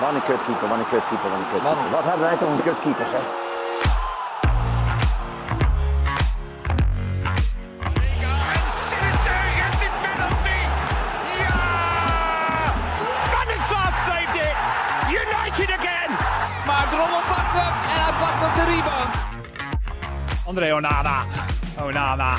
Wat een kutkeeper, wat een kutkeeper, wat een kutkeeper. Wat hebben wij toch een kutkeepers, hè? En Sinister the penalty. Ja! Stanislav saved it. United again. Maar Drommel pakt hem en hij pakt op de rebound. André Onana. Onana.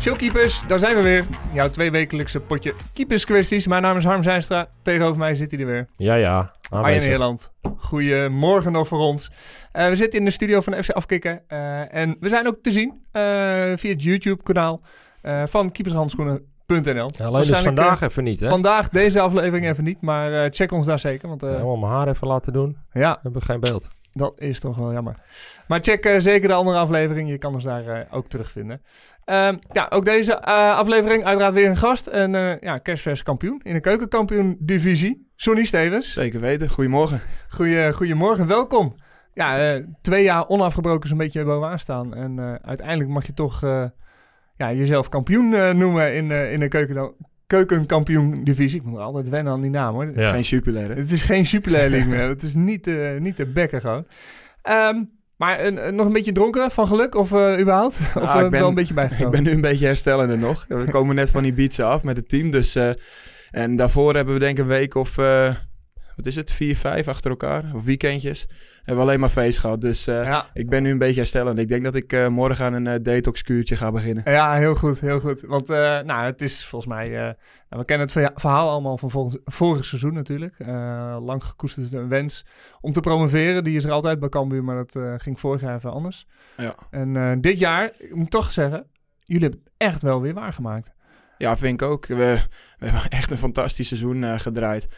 Showkeepers, daar zijn we weer. Jouw tweewekelijkse potje keeperskwesties. Mijn naam is Harm Zijnstra. Tegenover mij zit hij er weer. Ja, ja. Arjen. Nederland. Goedemorgen nog voor ons. Eh, we zitten in de studio van FC Afkikken. eh, en we zijn ook te zien eh, via het YouTube-kanaal van keepershandschoenen.nl. Ja, alleen dus vandaag even niet, hè? vandaag deze aflevering even niet, maar check ons daar zeker. Want Helemaal mijn haar even laten doen. ja, Hebben we geen beeld. Dat is toch wel jammer. Maar check eh, zeker de andere aflevering. Je kan ons daar eh, ook terugvinden. Ehm, ja, ook deze eh, aflevering uiteraard weer een gast. En eh ja, kerstvers kampioen in de keukenkampioen divisie. Sonny Stevens. Zeker weten. Goedemorgen. Goeie, goedemorgen, welkom. Ja, twee jaar onafgebroken zo'n beetje bovenaan staan. En uiteindelijk mag je toch ja, jezelf kampioen noemen in, in de keuken, keukenkampioen divisie. Ik moet er altijd wennen aan die naam hoor. Ja. Geen superleider. Het is geen superleerling meer. Het is niet, eh niet de bekker gewoon. Ehm, maar eh, nog een beetje dronken van geluk of eh, überhaupt? Of Ah, ik ben- wel een beetje Ik bijgekomen? ben nu een beetje herstellende nog. We komen net van Ibiza af met het team. Dus, eh, en daarvoor hebben we denk ik een week of... wat is het? Vier, vijf achter elkaar. Of weekendjes. Hebben we alleen maar feest gehad. Dus eh, Ja. ik ben nu een beetje herstellend. Ik denk dat ik eh, morgen aan een eh, detox-kuurtje ga beginnen. ja, heel goed, heel goed. Want nou, het is volgens mij... nou, we kennen het verha- verhaal allemaal van vorig, vorig seizoen natuurlijk. Lang gekoesterd een wens om te promoveren. Die is er altijd bij Cambuur, maar dat ging vorig jaar even anders. Ja. En dit jaar, ik moet toch zeggen... Jullie hebben het echt wel weer waargemaakt. Ja, vind ik ook. We, we hebben echt een fantastisch seizoen gedraaid.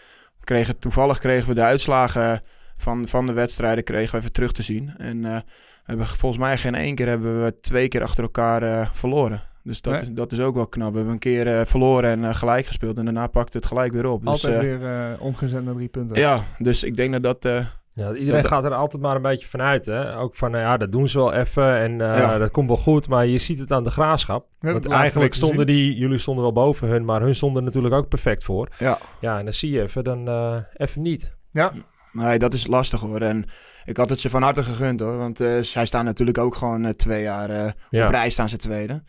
Kregen, toevallig kregen we de uitslagen van, van de wedstrijden kregen we even terug te zien. En we hebben volgens mij geen één keer hebben we twee keer achter elkaar eh, verloren. Dus dat, Nee. is, dat is ook wel knap. We hebben een keer eh, verloren en gelijk gespeeld. En daarna pakte het gelijk weer op. Dus, Altijd weer omgezet naar drie punten. Ja, dus ik denk dat dat... Ja, iedereen Dat- gaat er altijd maar een beetje vanuit, hè? Ook van, nou ja, dat doen ze wel even en eh, Ja. dat komt wel goed. Maar je ziet het aan de graafschap. Want eigenlijk stonden gezien. die, jullie stonden wel boven hun, maar hun stonden natuurlijk ook perfect voor. ja. Ja, en dan zie je even, dan eh, even niet. Ja, Nee, dat is lastig hoor. En ik had het ze van harte gegund hoor. Want eh, zij staan natuurlijk ook gewoon twee jaar eh, Ja. op rij staan ze tweede.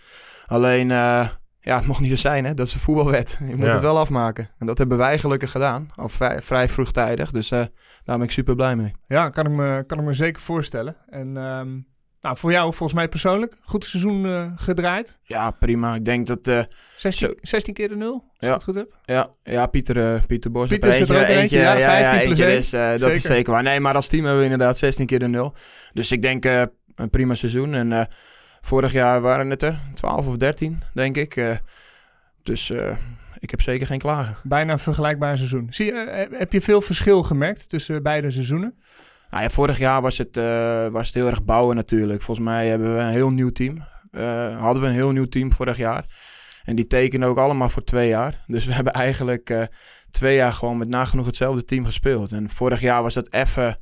Alleen, eh, ja, het mocht niet zo zijn hè. Dat is de voetbalwet. Je moet Ja. het wel afmaken. En dat hebben wij gelukkig gedaan. Al vrij, vrij vroegtijdig. Dus eh, daar ben ik super blij mee. Ja, kan ik me, kan ik me zeker voorstellen. En ehm, nou, voor jou volgens mij persoonlijk, goed seizoen eh, gedraaid. Ja, prima. Ik denk dat... eh, 16, Zo. 16 keer de nul, als Ja. ik het goed heb. ja, ja, Pieter, eh, Pieter Bos. Pieter er eentje, ja, 15 plus eentje, dus, eh, dat is zeker waar. Nee, maar als team hebben we inderdaad 16 keer de nul. Dus ik denk eh, een prima seizoen. En eh, vorig jaar waren het er 12 of 13, denk ik. Eh, dus eh, ik heb zeker geen klagen. Bijna een vergelijkbaar seizoen. Zie je, eh, heb je veel verschil gemerkt tussen beide seizoenen? Nou ja, vorig jaar was het, eh, was het heel erg bouwen natuurlijk. Volgens mij hebben we een heel nieuw team. Eh, hadden we een heel nieuw team vorig jaar. En die tekenen ook allemaal voor twee jaar. Dus we hebben eigenlijk eh, twee jaar gewoon met nagenoeg hetzelfde team gespeeld. En vorig jaar was dat even...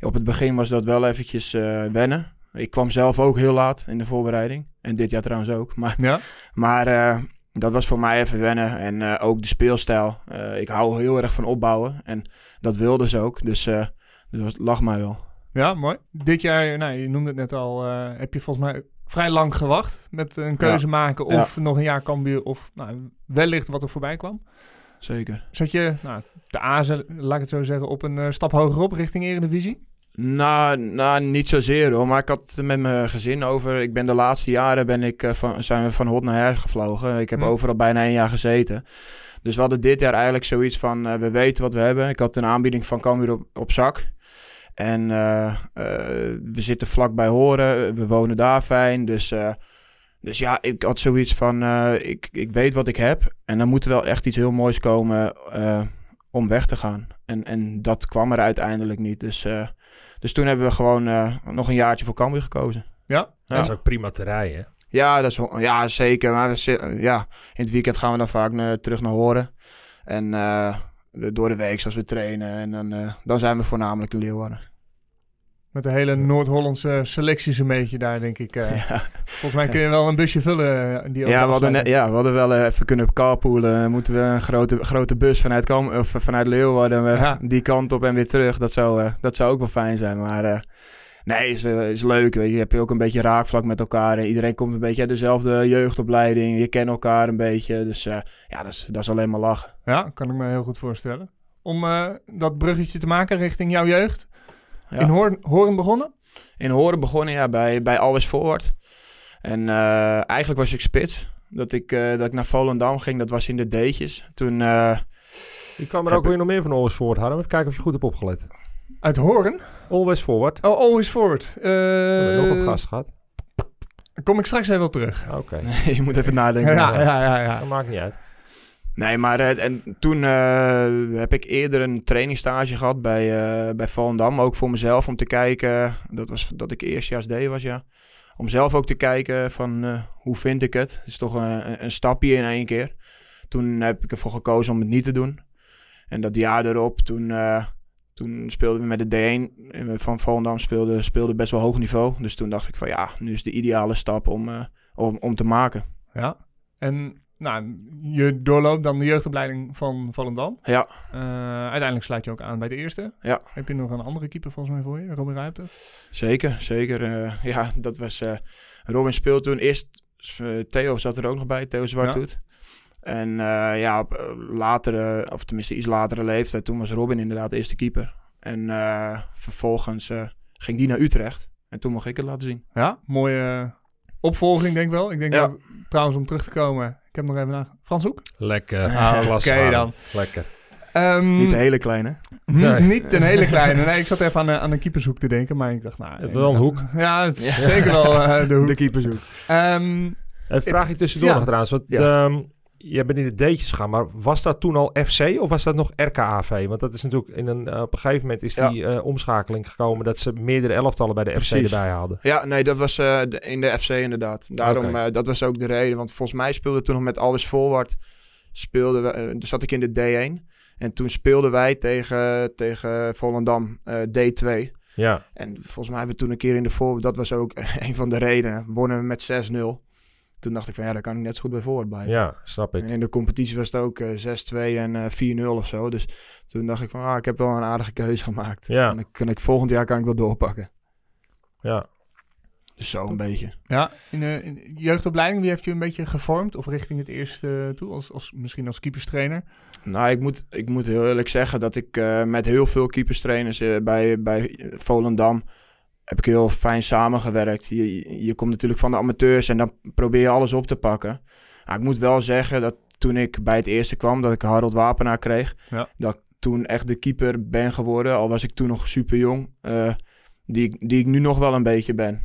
Op het begin was dat wel eventjes eh, wennen. Ik kwam zelf ook heel laat in de voorbereiding. En dit jaar trouwens ook. Maar, Ja. maar eh, dat was voor mij even wennen. En eh, ook de speelstijl. Eh, ik hou heel erg van opbouwen. En dat wilden ze ook. Dus... eh, dus dat lag mij wel. Ja, mooi. Dit jaar, nou, je noemde het net al, heb je volgens mij vrij lang gewacht met een keuze maken of nog een jaar Cambuur of nou, wellicht wat er voorbij kwam. Zeker. Zat je nou, te azen, laat ik het zo zeggen, op een stap hogerop richting Eredivisie? Nou, nou, niet zozeer hoor. Maar ik had het met mijn gezin over. Ik ben de laatste jaren ben ik, eh, van, zijn we van hot naar her gevlogen. Ik heb Hm. overal bijna een jaar gezeten. Dus we hadden dit jaar eigenlijk zoiets van... eh, we weten wat we hebben. Ik had een aanbieding van Cambuur op, op zak. En eh, we zitten vlakbij Horen. We wonen daar fijn. Dus, dus ja, ik had zoiets van... ik, ik weet wat ik heb. En dan moet er wel echt iets heel moois komen om weg te gaan. En, en dat kwam er uiteindelijk niet. Dus... eh, dus toen hebben we gewoon eh, nog een jaartje voor Cambuur gekozen. Ja. Ja. Dat is ook prima te rijden. Ja, dat is, wel- ja zeker. Maar we zi- ja, in het weekend gaan we dan vaak eh, terug naar Horen. En eh, door de week, zoals we trainen. En dan, eh, dan zijn we voornamelijk in Leeuwarden. Met de hele Noord-Hollandse selecties een beetje daar, denk ik. eh. Ja. Volgens mij kun je wel een busje vullen. eh, Die Ja, we hadden, net, ja, we hadden wel eh, even kunnen carpoolen. Moeten we een grote, grote bus vanuit, Kam of vanuit Leeuwarden Ja. die kant op en weer terug. Dat zou, dat zou ook wel fijn zijn. Maar nee, is, is leuk. Weet je. je hebt ook een beetje raakvlak met elkaar. En iedereen komt een beetje uit dezelfde jeugdopleiding. Je kent elkaar een beetje. Dus ja, dat is, dat is alleen maar lachen. Ja, kan ik me heel goed voorstellen. Om dat bruggetje te maken richting jouw jeugd. Ja. In Hoorn, Hoorn begonnen? In Horen begonnen ja, bij, bij Always Forward. En eh, eigenlijk was ik spits. Dat ik, eh, dat ik naar Volendam ging, dat was in de D'tjes. Toen, eh, Ik kwam er ook weer nog meer van Always Forward, Harm. Even kijken of je goed hebt opgelet. Uit Hoorn? Always Forward. Oh, always forward. We hebben nog een gast gehad. Kom ik straks even op terug. Oké, je moet even nadenken. Ja, ja, ja. ja. dat maakt niet uit. Nee, maar eh, en toen eh, heb ik eerder een trainingsstage gehad bij, eh bij Volendam. Ook voor mezelf om te kijken. Dat was dat ik eerstejaars D was, ja. Om zelf ook te kijken van hoe vind ik het. Het is toch een, een stapje in één keer. Toen heb ik ervoor gekozen om het niet te doen. En dat jaar erop, toen, toen speelden we met de D1 eh, van Volendam. Speelde, speelde best wel hoog niveau. Dus toen dacht ik van ja, nu is de ideale stap om, om, om te maken. Ja. En nou, je doorloopt dan de jeugdopleiding van Volendam. Ja. Eh, uiteindelijk sluit je ook aan bij de eerste. Ja. Heb je nog een andere keeper volgens mij voor je? Robin Ruijter? Zeker, zeker. Eh, ja, dat was... eh, Robin speelde toen eerst... Theo zat er ook nog bij, Theo Zwarthoed. En eh, ja, op latere, of tenminste iets latere leeftijd, toen was Robin inderdaad de eerste keeper. En vervolgens ging die naar Utrecht. En toen mocht ik het laten zien. Ja, mooie opvolging denk ik wel. Ik denk Ja. dat, trouwens om terug te komen, ik heb nog even naar Frans Hoek. Lekker. Ah, oké dan. Lekker. Ehm, Niet de hele kleine. Nee. Niet een hele kleine. Nee, ik zat even aan, een- aan een keepershoek te denken, maar ik dacht, nou... hebt wel een inderdaad. Ja, het is zeker wel eh, de hoek. De keepershoek. Ehm, Even vraag je tussendoor Ja. nog trouwens. Want, Ja. ehm, je bent in de D'tjes gegaan, maar was dat toen al FC of was dat nog RKAV? Want dat is natuurlijk in een, eh, op een gegeven moment is Ja. die eh, omschakeling gekomen dat ze meerdere elftallen bij de FC erbij haalden. Ja, nee, dat was eh, in de FC inderdaad. Daarom, dat was ook de reden. Want volgens mij speelde toen nog met Always Forward. Speelden we, toen zat ik in de D1. En toen speelden wij tegen, tegen Volendam eh, D2. Ja, En volgens mij hebben we toen een keer in de voor... Dat was ook een van de redenen. Wonnen we met 6-0. Toen dacht ik van ja, daar kan ik net zo goed bij voorwaarts blijven. ja, snap ik. En in de competitie was het ook eh, 6-2 en eh 4-0 of zo. Dus toen dacht ik van ah, ik heb wel een aardige keuze gemaakt. Ja. En dan kan ik volgend jaar kan ik wel doorpakken. Ja. Dus zo een beetje. ja, in de, in de jeugdopleiding, wie heeft je een beetje gevormd? Of richting het eerste toe, als, als, misschien als keeperstrainer? Nou, ik moet, ik moet heel eerlijk zeggen dat ik eh, met heel veel keeperstrainers eh, bij, bij Volendam heb ik heel fijn samengewerkt. Je, je, je komt natuurlijk van de amateurs en dan probeer je alles op te pakken. Maar ik moet wel zeggen dat toen ik bij het eerste kwam, dat ik Harold Wapenaar kreeg, Ja. dat ik toen echt de keeper ben geworden, al was ik toen nog super jong, die, ik- die ik nu nog wel een beetje ben.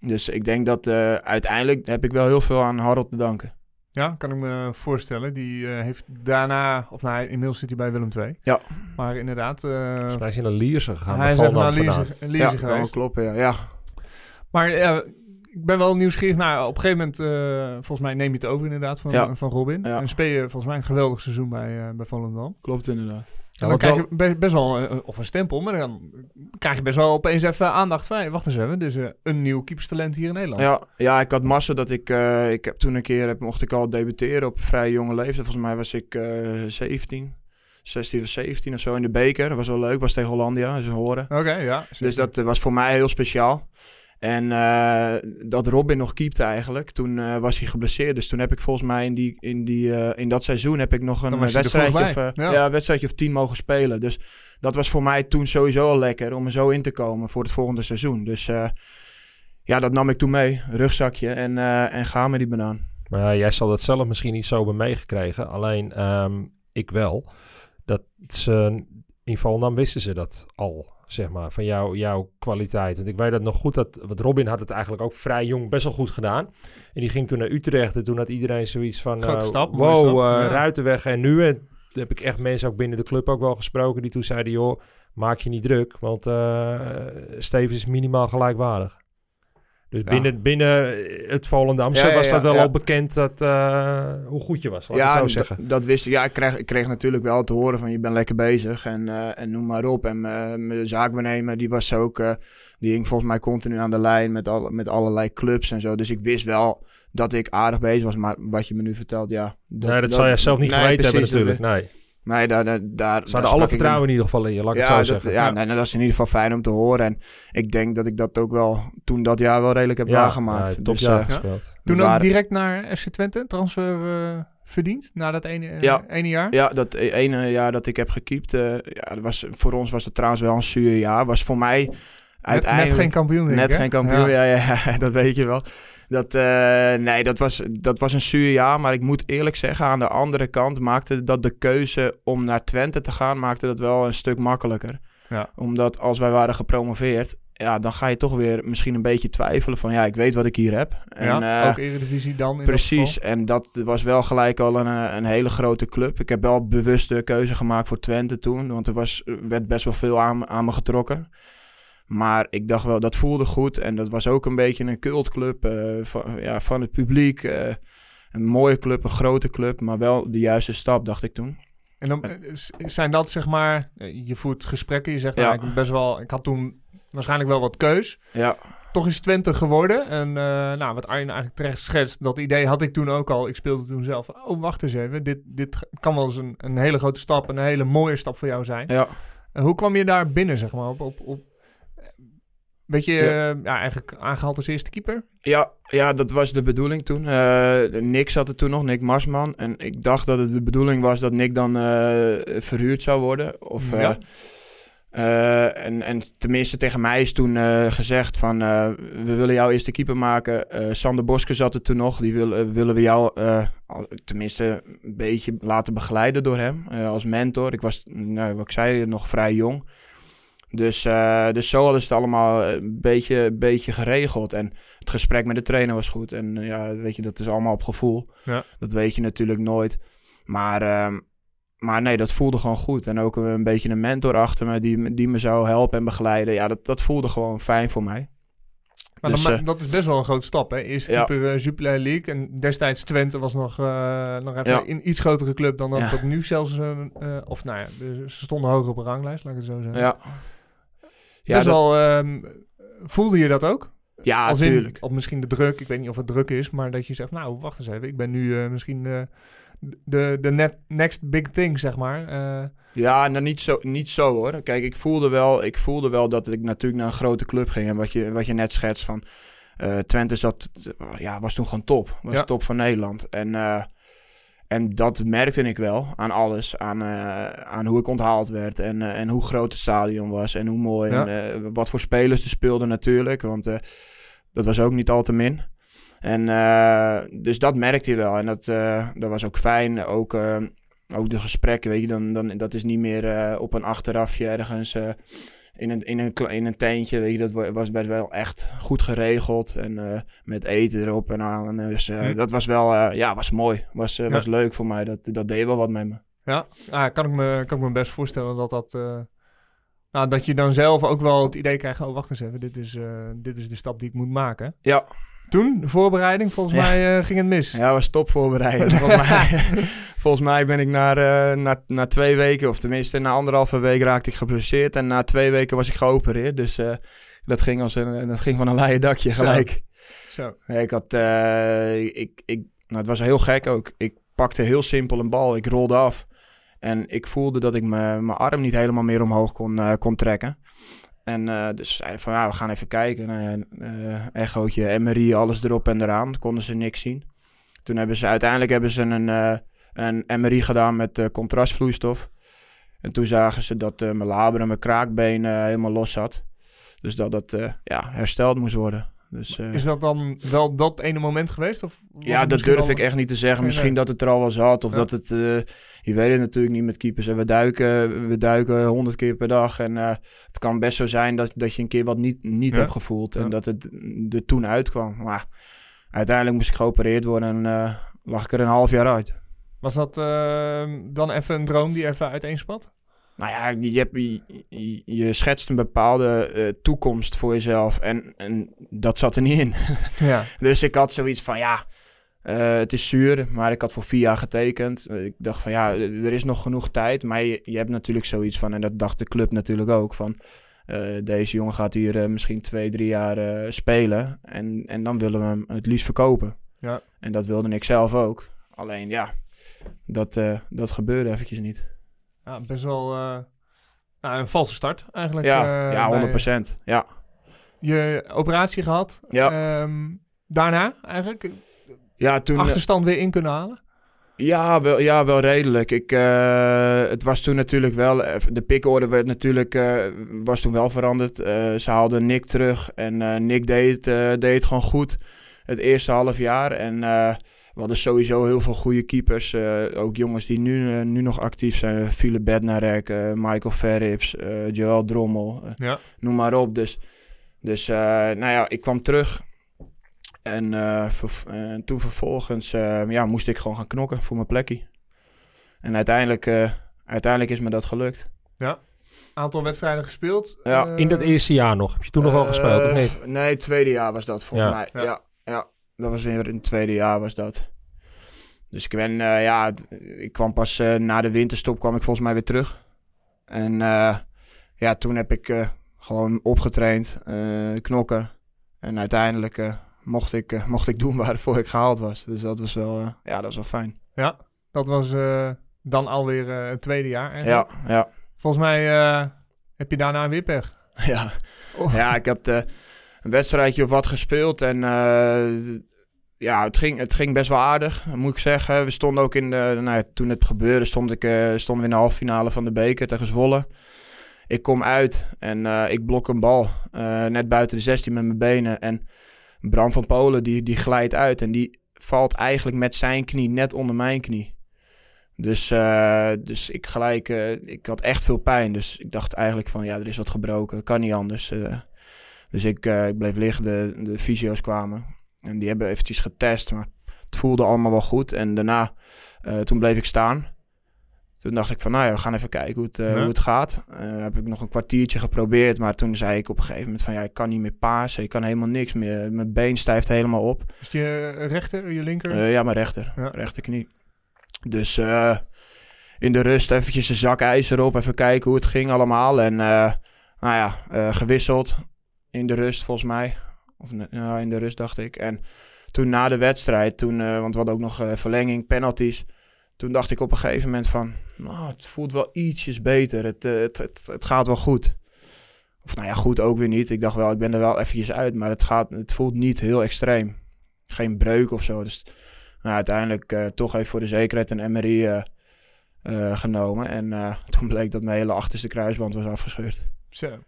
Dus ik denk dat eh, uiteindelijk heb ik wel heel veel aan Harold te danken. Ja, kan ik me voorstellen. Die eh, heeft daarna, of nou, inmiddels zit hij bij Willem II. Ja. Maar inderdaad, eh, mij is hij naar Lierse gegaan. hij is even naar Lierse. Lierse ja, geweest. kloppen, ja. ja. Maar ja, ik ben wel nieuwsgierig naar. Op een gegeven moment, eh, volgens mij neem je het over inderdaad van, Ja. van Robin. Ja. En speel je volgens mij een geweldig seizoen bij, eh bij Volendam. Klopt inderdaad. En dan krijg je be- best wel, een- of een stempel, maar dan krijg je best wel opeens even aandacht van, hey, wacht eens even, dus eh, een nieuw keeperstalent hier in Nederland. Ja, ja, ik had massa dat ik, eh, ik heb toen een keer, heb, mocht ik al debuteren op vrij jonge leeftijd. Volgens mij was ik eh 17, 16 of 17 of zo in de beker. Dat was wel leuk, was tegen Hollandia, dat is een horen. Oké, ja. Dus dat eh, was voor mij heel speciaal. En eh, dat Robin nog keepte eigenlijk, toen eh, was hij geblesseerd. Dus toen heb ik volgens mij in, die, in, die, eh, in dat seizoen heb ik nog een Dan wedstrijdje of, Ja. ja. wedstrijdje of tien mogen spelen. Dus dat was voor mij toen sowieso al lekker om er zo in te komen voor het volgende seizoen. Dus eh, ja, dat nam ik toen mee, rugzakje en, eh, en ga met die banaan. Maar ja, jij zal dat zelf misschien niet zo bij meegekregen. Alleen ehm, ik wel. Dat ze in Volendam wisten ze dat al, zeg maar, van jou, jouw kwaliteit. Want ik weet dat nog goed, dat, want Robin had het eigenlijk ook vrij jong best wel goed gedaan. En die ging toen naar Utrecht en toen had iedereen zoiets van, Grote eh, stap, wow, stap, eh, ja. Ruitenweg en nu. En toen heb ik echt mensen ook binnen de club ook wel gesproken die toen zeiden, joh, maak je niet druk, want eh Stevens is minimaal gelijkwaardig. Dus Ja. binnen, binnen het Volendamse Ja, ja, was dat wel al bekend dat, eh, hoe goed je was, laat ik ja, het zo dat- zeggen. dat wist ik. Ja, ik kreeg, ik kreeg natuurlijk wel te horen van je bent lekker bezig en, eh, en noem maar op. En eh, mijn zaakbenemer, die was ook, eh, die hing volgens mij continu aan de lijn met, al, met allerlei clubs en zo. Dus ik wist wel dat ik aardig bezig was. Maar wat je me nu vertelt, ja. nee, dat, zou jij zelf niet nee, geweten hebben precies, dat- natuurlijk. Nee. Nee, daar, daar, daar, Ze hadden alle vertrouwen in ieder geval in je, laat ik ja, het zo dat, zeggen. ja, Ja. Nee, dat is in ieder geval fijn om te horen. En ik denk dat ik dat ook wel toen dat jaar wel redelijk heb waargemaakt. ja, dus, topjaar eh, gespeeld. Toen ook waren- direct naar FC Twente, transfer eh, verdiend, na dat ene, eh, Ja. ene jaar. Ja, dat e- ene jaar dat ik heb gekiept, eh, ja, dat was, voor ons was het trouwens wel een zuur jaar. Was voor mij Net, uiteindelijk... net geen kampioen, Net ik, geen kampioen, ja. Ja, dat weet je wel. Dat, eh, nee, dat was, dat was een zuur jaar. Maar ik moet eerlijk zeggen, aan de andere kant maakte dat de keuze om naar Twente te gaan, maakte dat wel een stuk makkelijker. Ja. Omdat als wij waren gepromoveerd, ja, dan ga je toch weer misschien een beetje twijfelen van, ja, ik weet wat ik hier heb. En, ja, eh, ook Eredivisie dan in Precies, en dat was wel gelijk al een, een hele grote club. Ik heb wel bewust de keuze gemaakt voor Twente toen, want er was, er werd best wel veel aan, aan me getrokken. Maar ik dacht wel, dat voelde goed en dat was ook een beetje een cultclub eh, van, ja, van het publiek. eh, een mooie club, een grote club, maar wel de juiste stap, dacht ik toen. En dan eh, zijn dat zeg maar, je voert gesprekken, je zegt Ja. nou, ik, best wel, ik had toen waarschijnlijk wel wat keus. Ja, Toch is Twente geworden. En nou, wat Arjen eigenlijk terecht schetst, dat idee had ik toen ook al. Ik speelde toen zelf. Oh, wacht eens even. Dit, dit kan wel eens een, een hele grote stap, een hele mooie stap voor jou zijn. ja. En hoe kwam je daar binnen, zeg maar? Op, op, op, weet je, Ja. eh, ja, eigenlijk aangehaald als eerste keeper? Ja, ja, dat was de bedoeling toen. Eh, Nick zat er toen nog, Nick Marsman. En ik dacht dat het de bedoeling was dat Nick dan eh, verhuurd zou worden. Of, eh, Ja. en, en tenminste tegen mij is toen gezegd van... we willen jou eerste keeper maken. Sander Bosker zat er toen nog. Die wil, eh, willen we jou tenminste een beetje laten begeleiden door hem. als mentor. Ik was, nou, wat ik zei, nog vrij jong. Dus, eh, dus zo hadden ze het allemaal een beetje, beetje geregeld. En het gesprek met de trainer was goed. En eh, ja, weet je, dat is allemaal op gevoel. Ja. Dat weet je natuurlijk nooit. Maar, ehm, maar nee, dat voelde gewoon goed. En ook een beetje een mentor achter me die, me- die me zou helpen en begeleiden. Ja, dat, dat voelde gewoon fijn voor mij. Maar Dus, dan eh, dat is best wel een grote stap, hè? Eerste Ja. keeper eh, Jupiler League. En destijds Twente was nog, eh, nog even Ja. een iets grotere club dan dat Ja. dat nu zelfs... eh, eh, of nou ja, de- ze stonden hoger op een ranglijst, laat ik het zo zeggen. Ja, ja, dat- wel... ehm, voelde je dat ook? ja Als in, tuurlijk. of misschien de druk, ik weet niet of het druk is, maar dat je zegt, nou, wacht eens even, ik ben nu eh, misschien eh, de, de net, next big thing, zeg maar. Eh, Ja, nou niet zo, niet zo hoor. Kijk, ik voelde, wel, ik voelde wel dat ik natuurlijk naar een grote club ging. En wat je, wat je net schetst van Twente zat, ja, was toen gewoon top. Was Ja. top van Nederland. En, en dat merkte ik wel aan alles. Aan, eh, aan hoe ik onthaald werd. En, eh, en hoe groot het stadion was. En hoe mooi. Ja. En eh, wat voor spelers er speelden natuurlijk. Want dat was ook niet al te min. En dus dat merkte je wel. En dat, dat was ook fijn. Ook, ook de gesprekken, weet je, dan, dan, dat is niet meer op een achterafje ergens in, een, in, een, in een tentje. Weet je, dat wa- was best wel echt goed geregeld. En eh, met eten erop en aan. Dus eh, Hm. dat was wel, eh, ja, was mooi. Was, Ja. was leuk voor mij. Dat, dat deed wel wat met me. ja, ah, kan, ik me, kan ik me best voorstellen dat dat... nou, dat je dan zelf ook wel het idee krijgt, oh, wacht eens even, dit is, dit is de stap die ik moet maken. Ja, Toen, de voorbereiding, volgens Ja. mij ging het mis. ja was top voorbereiding. volgens, mij, volgens mij ben ik na, eh, na, na twee weken, of tenminste na anderhalve week raakte ik geblesseerd. En na twee weken was ik geopereerd. Dus eh, dat, ging als een, dat ging van een leien dakje gelijk. Zo. Ik had, eh, ik, ik, nou, het was heel gek ook. Ik pakte heel simpel een bal, ik rolde af. En ik voelde dat ik mijn arm niet helemaal meer omhoog kon, kon trekken. En eh, dus zeiden van, ja, we gaan even kijken. Echootje, MRI, alles erop en eraan. Konden ze niks zien. Toen hebben ze, uiteindelijk hebben ze een, een MRI gedaan met eh, contrastvloeistof. En toen zagen ze dat eh, mijn laber en mijn kraakbeen eh, helemaal los zat. Dus dat dat ja, hersteld moest worden. Dus, Is dat dan wel dat ene moment geweest? Of was ja, dat durf al- ik echt niet te zeggen. Misschien nee. dat het er al wel zat. Of Ja. dat het... je weet het natuurlijk niet met keepers. En we duiken, we duiken honderd keer per dag. En het kan best zo zijn dat, dat je een keer wat niet, niet Ja. hebt gevoeld. En dat het er toen uitkwam. Maar uiteindelijk moest ik geopereerd worden. En lag ik er een half jaar uit. Was dat eh, dan even een droom die even uiteenspat? Nou ja, je, hebt, je, schetst een bepaalde eh, toekomst voor jezelf. En, en dat zat er niet in. Ja. Dus ik had zoiets van, ja, eh, het is zuur, maar ik had voor vier jaar getekend. Eh, ik dacht van, ja, er is nog genoeg tijd. Maar je, je hebt natuurlijk zoiets van, en dat dacht de club natuurlijk ook, van... eh, deze jongen gaat hier eh, misschien twee, drie jaar eh, spelen. En, en dan willen we hem het liefst verkopen. Ja. En dat wilde ik zelf ook. Alleen, ja, dat, eh, dat gebeurde eventjes niet. Ja, best wel eh, nou, een valse start eigenlijk. Ja, eh, ja bij 100%. Ja, Je operatie gehad. Ja. Ehm, daarna eigenlijk ja toen... achterstand weer in kunnen halen. Ja, wel, ja, wel redelijk. Ik, het was toen natuurlijk wel... De pickorde werd natuurlijk, was toen wel veranderd. Ze haalden Nick terug en Nick deed, het, deed het gewoon goed. Het eerste half jaar. En we hadden sowieso heel veel goede keepers. eh, ook jongens die nu, eh, nu nog actief zijn. Philip Bednarek, eh, Michael Verrips, eh Joel Drommel. Ja. noem maar op. Dus, dus eh, nou ja, ik kwam terug. En toen vervolgens eh, ja, moest ik gewoon gaan knokken voor mijn plekje. En uiteindelijk, eh, uiteindelijk is me dat gelukt. Aantal wedstrijden gespeeld. Ja, In dat eerste jaar nog. Heb je toen nog wel gespeeld, of niet? Nee, het tweede jaar was dat volgens Ja. mij. Ja. Ja. Dat was weer in het tweede jaar was dat. Dus ik ben, eh, ja, ik kwam pas eh, na de winterstop kwam ik volgens mij weer terug. En eh, ja, toen heb ik gewoon opgetraind, knokken. En uiteindelijk mocht, ik, mocht ik doen waarvoor ik gehaald was. Dus dat was wel, ja, dat was wel fijn. Ja, dat was dan alweer het tweede jaar. eigenlijk. Ja, ja. Volgens mij heb je daarna weer pech. Ja, Oh. ja ik had een wedstrijdje of wat gespeeld. En ja, het ging, het ging best wel aardig, moet ik zeggen. We stonden ook in de... Nou toen het gebeurde, stond ik, eh, stonden we in de halve finale van de beker tegen Zwolle. Ik kom uit en eh, ik blok een bal eh, net buiten de 16 met mijn benen. En Bram van Polen, die, die glijdt uit en die valt eigenlijk met zijn knie net onder mijn knie. Dus, dus ik gelijk, ik had echt veel pijn. Dus ik dacht eigenlijk van, ja, er is wat gebroken. Kan niet anders. dus ik, ik bleef liggen. De, de fysio's kwamen. En die hebben eventjes getest. Maar het voelde allemaal wel goed. En daarna, eh, toen bleef ik staan. Toen dacht ik van, nou ja, we gaan even kijken hoe het, eh, Ja. hoe het gaat. Eh, heb ik nog een kwartiertje geprobeerd. Maar toen zei ik op een gegeven moment van, ja, ik kan niet meer pasen. Ik kan helemaal niks meer. Mijn been stijft helemaal op. Is je rechter, je linker? Ja, mijn rechter. Ja. Rechterknie. Dus in de rust eventjes een zak ijzer op. Even kijken hoe het ging allemaal. En nou ja, gewisseld in de rust volgens mij. Of in de rust dacht ik. En toen na de wedstrijd, toen, eh, want we hadden ook nog eh, verlenging, penalties. Toen dacht ik op een gegeven moment van, nou, het voelt wel ietsjes beter. Het, eh, het, het, het gaat wel goed. Of nou ja, goed ook weer niet. Ik dacht wel, ik ben er wel eventjes uit. Maar het, gaat, het voelt niet heel extreem. Geen breuk of zo. Dus nou, uiteindelijk toch even voor de zekerheid een MRI genomen. En toen bleek dat mijn hele achterste kruisband was afgescheurd. Zo.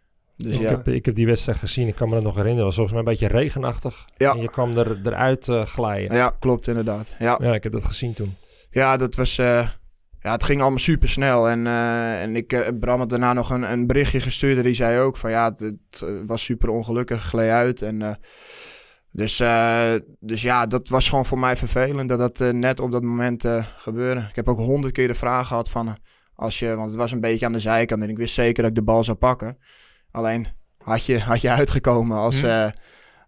Dus ik, ja, heb, ik heb die wedstrijd gezien. Ik kan me dat nog herinneren. Het was volgens mij een beetje regenachtig. Ja. En je kwam er, eruit eh, glijden. ja, klopt inderdaad. Ja, Ja, ik heb dat gezien toen. ja dat was... eh, ja, het ging allemaal super snel. En, eh, en ik, Bram had daarna nog een, een berichtje gestuurd. En die zei ook van ja, het, het, was super ongelukkig, gleed uit. En, dus, dus ja, dat was gewoon voor mij vervelend dat dat net op dat moment gebeurde. Ik heb ook honderd keer de vraag gehad van... Als je, want het was een beetje aan de zijkant en ik wist zeker dat ik de bal zou pakken. Alleen had je, had je uitgekomen als, Hm. eh,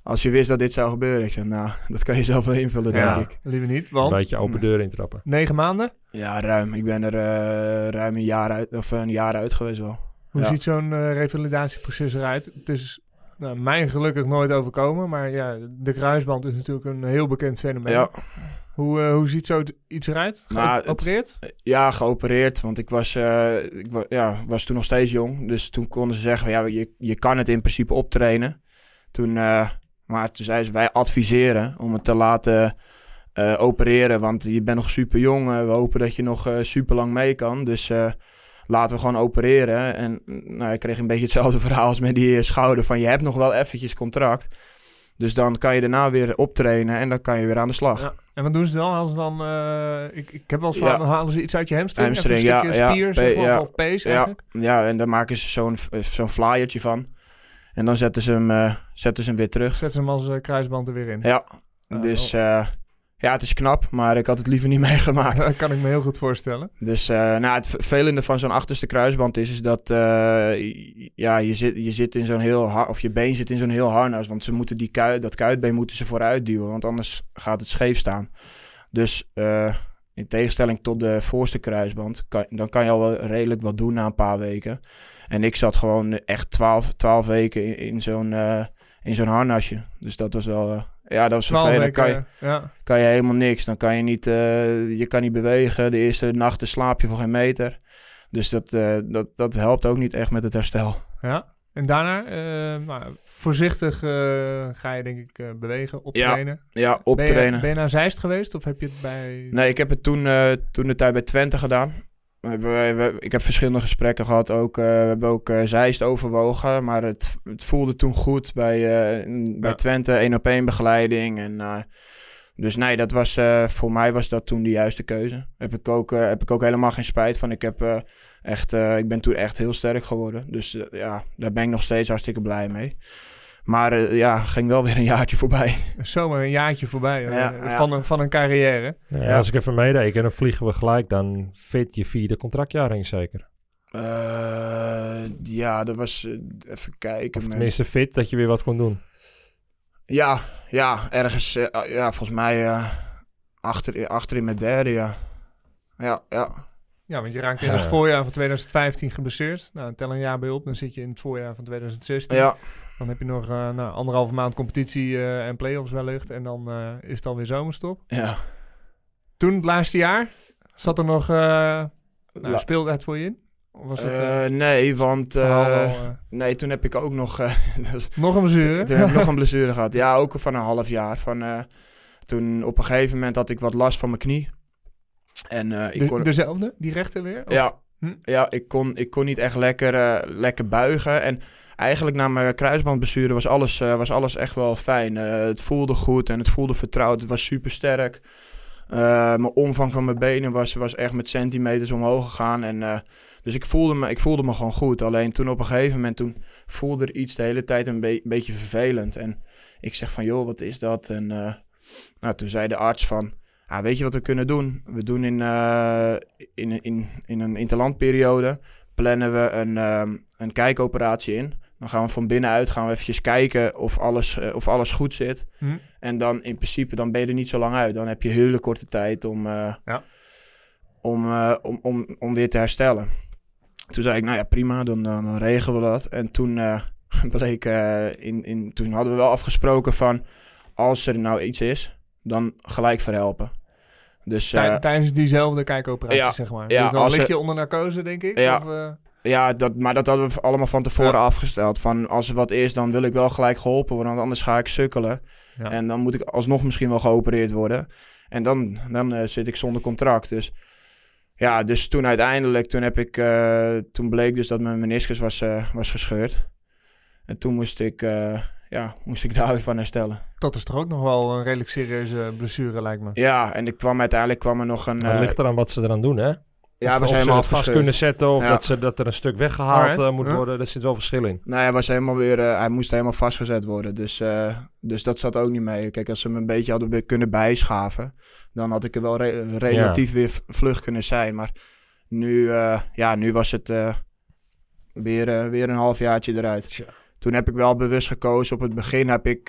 als je wist dat dit zou gebeuren. Ik zei, nou, dat kan je zelf wel invullen, Ja. denk ik. Liever niet, Een want beetje open deur intrappen. negen maanden. Ja, ruim. Ik ben er eh, ruim een jaar uit, of een jaar uit geweest wel. Hoe Ja. ziet zo'n eh, revalidatieproces eruit? Het is nou, mij gelukkig nooit overkomen, maar ja, de kruisband is natuurlijk een heel bekend fenomeen. Ja, Hoe, eh, hoe ziet zo iets eruit? Nou, het- Geopereerd? ja geopereerd, want ik was, eh, ik wa- ja, was toen nog steeds jong. Dus toen konden ze zeggen, ja, je, je kan het in principe optrainen. Toen, eh, maar toen zeiden ze, wij adviseren om het te laten opereren. Want je bent nog super jong. we hopen dat je nog super lang mee kan. Dus laten we gewoon opereren. En nou, ik kreeg een beetje hetzelfde verhaal als met die eh, schouder. Van je hebt nog wel eventjes contract. Dus dan kan je daarna weer optrainen en dan kan je weer aan de slag. Ja. En wat doen ze dan? Halen ze dan, eh, ik, ik heb wel eens Ja. van, dan halen ze iets uit je hamstring? Hamstring, een stukje ja, spier, ja. of pees Ja, eigenlijk? ja, en dan maken ze zo'n zo'n flyertje van. En dan zetten ze hem, eh, zetten ze hem weer terug. Zetten ze hem als eh, kruisband er weer in. Ja, Ja, dus eh, ja, het is knap, maar ik had het liever niet meegemaakt. Dat kan ik me heel goed voorstellen. Dus uh, nou, het vervelende van zo'n achterste kruisband is, is dat uh, ja, je, zit, je zit in zo'n heel of je been zit in zo'n heel harnas. Want ze moeten die kuit, dat kuitbeen moeten ze vooruit duwen, want anders gaat het scheef staan. Dus uh, in tegenstelling tot de voorste kruisband, kan, dan kan je al wel redelijk wat doen na een paar weken. En ik zat gewoon echt twaalf, twaalf weken in, in zo'n in zo'n harnasje. Dus dat was wel ja, dat was vervelend. Dan kan je, ja. kan je helemaal niks. Dan kan je niet, uh, je kan niet bewegen. De eerste nachten slaap je voor geen meter. Dus dat, uh, dat, dat helpt ook niet echt met het herstel. Ja, en daarna, uh, nou, voorzichtig ga je denk ik bewegen, optrainen. Ja, ja optrainen. Ben je, ben je naar Zeist geweest of heb je het bij... Nee, ik heb het toen, toen de tijd bij Twente gedaan. We ik heb verschillende gesprekken gehad. Ook, uh, we hebben ook uh, Zeist overwogen. Maar het, het voelde toen goed bij, uh, bij ja. Twente. één op één begeleiding. En, dus nee, dat was, voor mij was dat toen de juiste keuze. Heb ik ook, heb ik ook helemaal geen spijt van. Ik, heb, echt, ik ben toen echt heel sterk geworden. Dus ja, daar ben ik nog steeds hartstikke blij mee. Maar uh, ja, ging wel weer een jaartje voorbij. Zomaar een jaartje voorbij ja, uh, Van, een, van een carrière. Ja, als ik even meedeed en dan vliegen we gelijk, dan fit je vierde contractjaar in zeker. Uh, ja, dat was even kijken. Of tenminste fit dat je weer wat kon doen. Ja, ja ergens, ja, volgens mij achter, achter in mijn derde, ja. Ja, ja. Ja, want je raakte in het voorjaar van 2015 geblesseerd. Nou, tel een jaar bij op, dan zit je in het voorjaar van 2016. Ja. Dan heb je nog uh, nou, anderhalve maand competitie uh, en play-offs wellicht. En dan uh, is het alweer zomerstop. Ja. Toen, het laatste jaar, zat er nog... nou, speelde het voor je in? Of was het, nee, want... nee, toen heb ik ook nog... nog een blessure? toen heb ik nog een blessure gehad. Ja, ook van een half jaar. Van, toen op een gegeven moment had ik wat last van mijn knie. En, ik de, kon... Dezelfde? Die rechter weer? Of? Ja, hm? ja ik, kon, ik kon niet echt lekker, lekker buigen. En eigenlijk na mijn kruisbandbesturen was alles, uh, was alles echt wel fijn. Uh, het voelde goed en het voelde vertrouwd. Het was super sterk. Uh, mijn omvang van mijn benen was, was echt met centimeters omhoog gegaan. En, dus ik voelde, me, ik voelde me gewoon goed. Alleen toen op een gegeven moment toen voelde er iets de hele tijd een be beetje vervelend. En ik zeg van joh, wat is dat? En nou, toen zei de arts van... Ah, weet je wat we kunnen doen? We doen in, in, in, in een interlandperiode plannen we een, een kijkoperatie in. Dan gaan we van binnenuit gaan we eventjes kijken of alles, uh, of alles goed zit. Hm. En dan in principe dan ben je er niet zo lang uit. Dan heb je hele korte tijd om, uh, ja. om, uh, om, om, om weer te herstellen. Toen zei ik, nou ja, prima, dan, dan, regelen we dat. En toen bleek, in, in, toen hadden we wel afgesproken van... als er nou iets is, dan gelijk verhelpen. Dus, Tijdens diezelfde kijkoperatie, ja, zeg maar. Ja, dus dan lig je onder narcose, denk ik? Ja, of, ja, dat, maar dat hadden we allemaal van tevoren ja. afgesteld. Van als er wat is, dan wil ik wel gelijk geholpen worden. Want anders ga ik sukkelen. Ja. En dan moet ik alsnog misschien wel geopereerd worden. En dan, dan uh, zit ik zonder contract. Dus ja, dus toen uiteindelijk, toen, heb ik, uh, toen bleek dus dat mijn meniscus was, uh, was gescheurd. En toen moest ik, ja, moest ik daar weer van herstellen. Dat is toch ook nog wel een redelijk serieuze blessure, lijkt me. Ja, en ik kwam uiteindelijk kwam er nog een... Het ligt eraan wat ze eraan doen, hè? Ja, of, was of helemaal ze het vast kunnen zetten of ja. dat, ze, dat er een stuk weggehaald uh, moet Ja. worden. Daar zit wel verschil in. Nee, hij was helemaal weer, uh, hij moest helemaal vastgezet worden. Dus, uh, dus dat zat ook niet mee. Kijk, als ze hem een beetje hadden kunnen bijschaven, dan had ik er wel re- relatief ja. weer vlug kunnen zijn. Maar nu, ja, nu was het weer, weer een halfjaartje eruit. Tja. Toen heb ik wel bewust gekozen. Op het begin heb ik,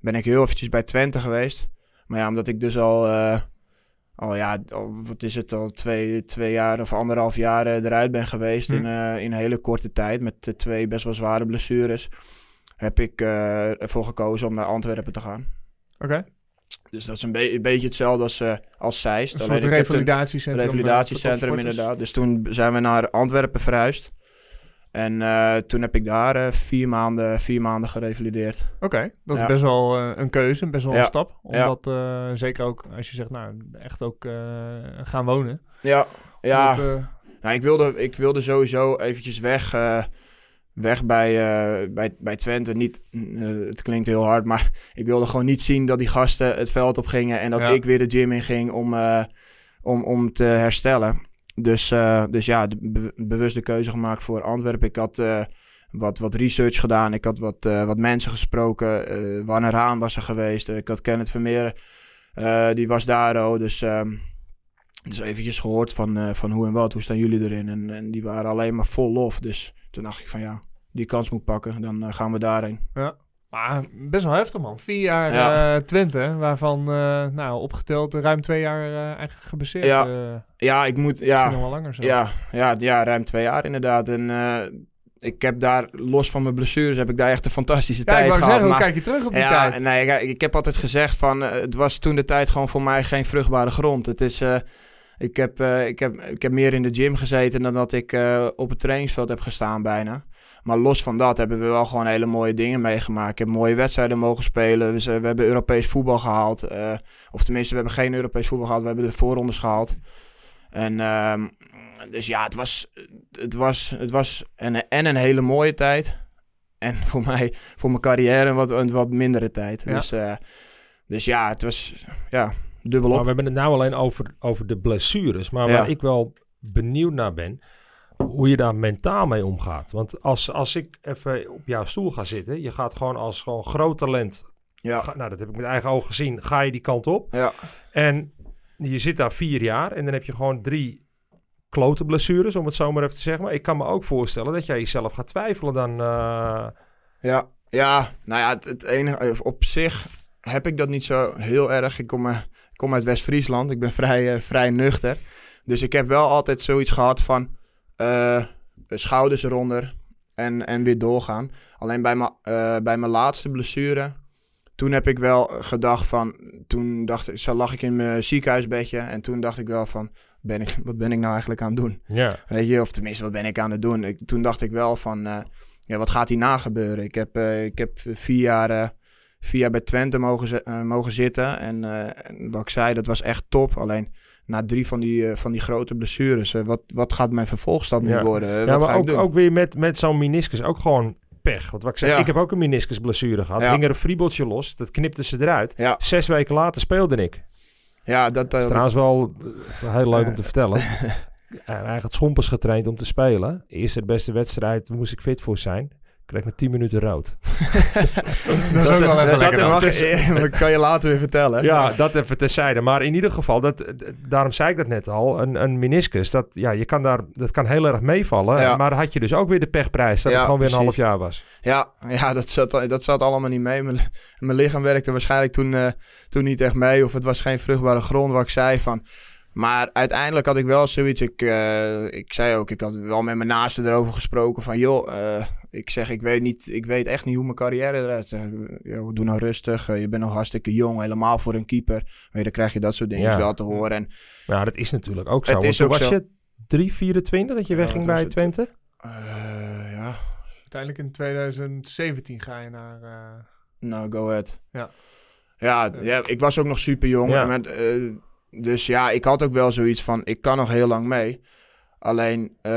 ben ik heel eventjes bij Twente geweest. Maar ja, omdat ik dus al al ja, al, wat is het al, twee, twee jaar of anderhalf jaar uh, eruit ben geweest Hm. in, uh, in een hele korte tijd met uh, twee best wel zware blessures, heb ik uh, ervoor gekozen om naar Antwerpen te gaan. Oké. Okay. Dus dat is een, be een beetje hetzelfde als, uh, als Zeist. Een soort revalidatiecentrum. Revalidatiecentrum, inderdaad. Dus toen zijn we naar Antwerpen verhuisd. En uh, toen heb ik daar uh, vier, maanden, vier maanden gerevalideerd. Oké, okay, dat ja. is best wel uh, een keuze, best wel ja. een stap. Omdat ja. zeker ook als je zegt, nou, echt ook gaan wonen. Ja, ja. Nou, ik, wilde, ik wilde sowieso eventjes weg, weg bij, bij, bij Twente. Niet, het klinkt heel hard, maar ik wilde gewoon niet zien dat die gasten het veld op gingen. En dat ik weer de gym in ging om, om, om te herstellen. Dus, uh, dus ja, bewuste keuze gemaakt voor Antwerpen. Ik had uh, wat, wat research gedaan. Ik had wat, uh, wat mensen gesproken. Uh, Wanner Haan was er geweest. ik had Kenneth Vermeer Eh, die was daar ook, dus, ehm, dus eventjes gehoord van, eh, van hoe en wat, hoe staan jullie erin? En, en die waren alleen maar vol lof, dus toen dacht ik van ja, die kans moet pakken, dan eh, gaan we daarheen. Maar best wel heftig, man. Vier jaar Ja. eh, Twente, waarvan eh, nou, opgeteld ruim twee jaar eh, eigenlijk gebaseerd. Ja. Ja, ik moet, ja, nog wel langer zelfs. ja, ja, ja, ruim twee jaar inderdaad. En ik heb daar, los van mijn blessures, heb ik daar echt een fantastische Ja, tijd gehad. zeggen, hoe maar- kijk je terug op die ja, tijd? nee, ik, ik heb altijd gezegd van, het was toen de tijd gewoon voor mij geen vruchtbare grond. Het is, ik, heb, ik, heb, ik heb meer in de gym gezeten dan dat ik op het trainingsveld heb gestaan bijna. Maar los van dat hebben we wel gewoon hele mooie dingen meegemaakt. Ik heb mooie wedstrijden mogen spelen. We, hebben Europees voetbal gehaald. eh, of tenminste, we hebben geen Europees voetbal gehaald. We hebben de voorrondes gehaald. En ehm, dus ja, het was, het was, het was een, en een hele mooie tijd. En voor mij, voor mijn carrière, een wat, een wat mindere tijd. Ja. Dus, eh, dus ja, het was ja, dubbel Maar op. we hebben het nou alleen over, over de blessures. Maar Ja. waar ik wel benieuwd naar ben, hoe je daar mentaal mee omgaat. Want als, als ik even op jouw stoel ga zitten, je gaat gewoon als gewoon groot talent, Ja, ga- nou dat heb ik met eigen ogen gezien, ga je die kant op. ja, En je zit daar vier jaar en dan heb je gewoon drie klote blessures, om het zo maar even te zeggen. Maar ik kan me ook voorstellen dat jij jezelf gaat twijfelen dan... eh, ja. Ja, nou ja, het, het enige, eh, op zich heb ik dat niet zo heel erg. Ik kom, eh, kom uit West-Friesland. Ik ben vrij, vrij nuchter. Dus ik heb wel altijd zoiets gehad van eh, schouders eronder en, en weer doorgaan. Alleen bij mijn, eh, bij mijn laatste blessure, toen heb ik wel gedacht van, toen dacht ik, zo lag ik in mijn ziekenhuisbedje en toen dacht ik wel van, ben ik, wat ben ik nou eigenlijk aan het doen? ja. Weet je, of tenminste, wat ben ik aan het doen? Ik, toen dacht ik wel van, eh, ja, wat gaat hierna gebeuren? Ik heb, ik heb vier, jaar, vier jaar bij Twente mogen, mogen zitten. En, en wat ik zei, dat was echt top. Alleen na drie van die, eh, van die grote blessures, eh, wat, wat gaat mijn vervolgstap nu Ja. worden? Eh, Ja, wat maar ga ik ook, ook weer met, met zo'n meniscus, ook gewoon pech. Want wat ik zeg, Ja. ik heb ook een meniscusblessure gehad. Ja. Ging er een friebeltje los, dat knipte ze eruit. Ja, Zes weken later speelde ik. ja, dat, Dat eh, is trouwens wel heel leuk om te vertellen. Hij had schompers getraind om te spelen. Eerste de beste wedstrijd moest ik fit voor zijn. Kreeg na 10 minuten rood. Dat is ook wel even dat, lekker. dat dan. mag, dat kan je later weer vertellen. Ja, dat even terzijde. Maar in ieder geval, dat, daarom zei ik dat net al, een, een meniscus, dat, ja, je kan daar, dat kan heel erg meevallen. Ja. Maar had je dus ook weer de pechprijs, dat Ja, het gewoon weer een half jaar was. Ja, ja dat, zat, dat zat allemaal niet mee. Mijn, mijn lichaam werkte waarschijnlijk toen, eh, toen niet echt mee. Of het was geen vruchtbare grond wat ik zei van. Maar uiteindelijk had ik wel zoiets. Ik, eh, ik zei ook, ik had wel met mijn naasten erover gesproken. Van joh, eh, ik zeg, ik weet, niet, ik weet echt niet hoe mijn carrière eruit ziet. Doe nou rustig. eh, je bent nog hartstikke jong, helemaal voor een keeper. Weet je, dan krijg je dat soort dingen Ja. wel te horen. En Maar ja, dat is natuurlijk ook zo. Het Want is toen ook was zo. je 3, 24 dat je Ja, wegging bij het? Twente? eh, ja, Uiteindelijk in 2017 ga je naar... eh, Nou, go ahead. Ja. Ja, ja ik was ook nog super jong. Ja. Met, eh, dus ja, ik had ook wel zoiets van, ik kan nog heel lang mee. Alleen eh,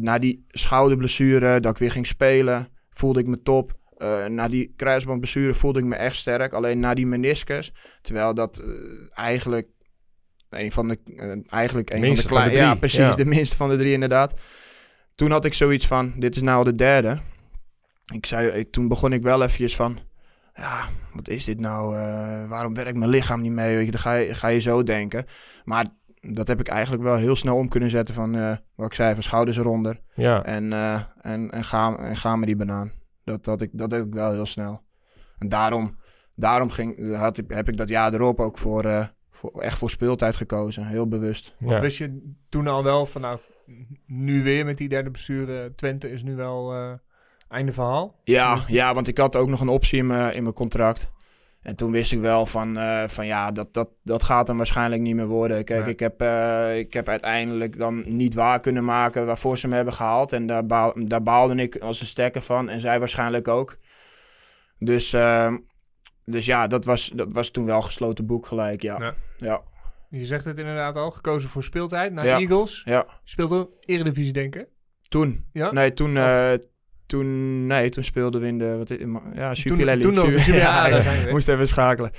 na die schouderblessure, dat ik weer ging spelen, voelde ik me top. Eh, na die kruisbandblessure voelde ik me echt sterk. Alleen na die meniscus, terwijl dat eh, eigenlijk een van de, eigenlijk een Minste van de kleine, ja precies, ja. de minste van de drie inderdaad. Toen had ik zoiets van, dit is nou de derde. Ik zei, ik, toen begon ik wel eventjes van, ja, wat is dit nou? eh, waarom werkt mijn lichaam niet mee? Weet je, dan ga je, ga je zo denken. Maar dat heb ik eigenlijk wel heel snel om kunnen zetten van, eh, wat ik zei, van schouders eronder. Ja. En, eh, en, en, ga, en ga met die banaan. Dat, dat, ik, dat deed ik wel heel snel. En daarom, daarom ging, had ik, heb ik dat jaar erop ook voor, eh, voor, echt voor speeltijd gekozen. Heel bewust. ja. Wist je toen al wel van nou, nu weer met die derde bestuur, Twente is nu wel eh, einde verhaal? Ja, ja, want ik had ook nog een optie in mijn, in mijn contract. En toen wist ik wel van, eh, van ja, dat, dat, dat gaat hem waarschijnlijk niet meer worden. Kijk, Nee. ik, heb, eh, ik heb uiteindelijk dan niet waar kunnen maken waarvoor ze me hebben gehaald. En daar, baal, daar baalde ik als een stekker van. En zij waarschijnlijk ook. Dus, ehm, dus ja, dat was, dat was toen wel gesloten boek gelijk, ja. Ja. Ja, Je zegt het inderdaad al, gekozen voor speeltijd naar Ja. Eagles. ja. Speelde Eredivisie denken. Toen. Ja? Nee, toen, eh, toen, nee, toen speelden we in de, wat ja, Super League. toen Ja, ja, moest even schakelen.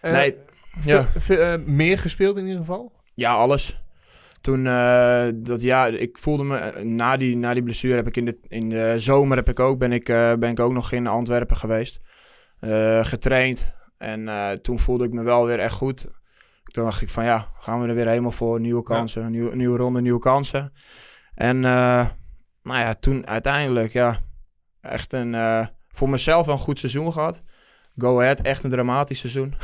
Eh, nee, ja. eh, meer gespeeld in ieder geval? Ja, alles. Toen, eh, dat jaar, ik voelde me, na die, na die blessure heb ik in de, in de zomer heb ik ook, ben ik, ben ik ook nog in Antwerpen geweest. Getraind. En toen voelde ik me wel weer echt goed. Toen dacht ik van ja, gaan we er weer helemaal voor. Nieuwe kansen, nieuwe, nieuwe ronde, nieuwe kansen. En nou ja, toen uiteindelijk ja, echt een, eh, voor mezelf een goed seizoen gehad. Go Ahead, echt een dramatisch seizoen.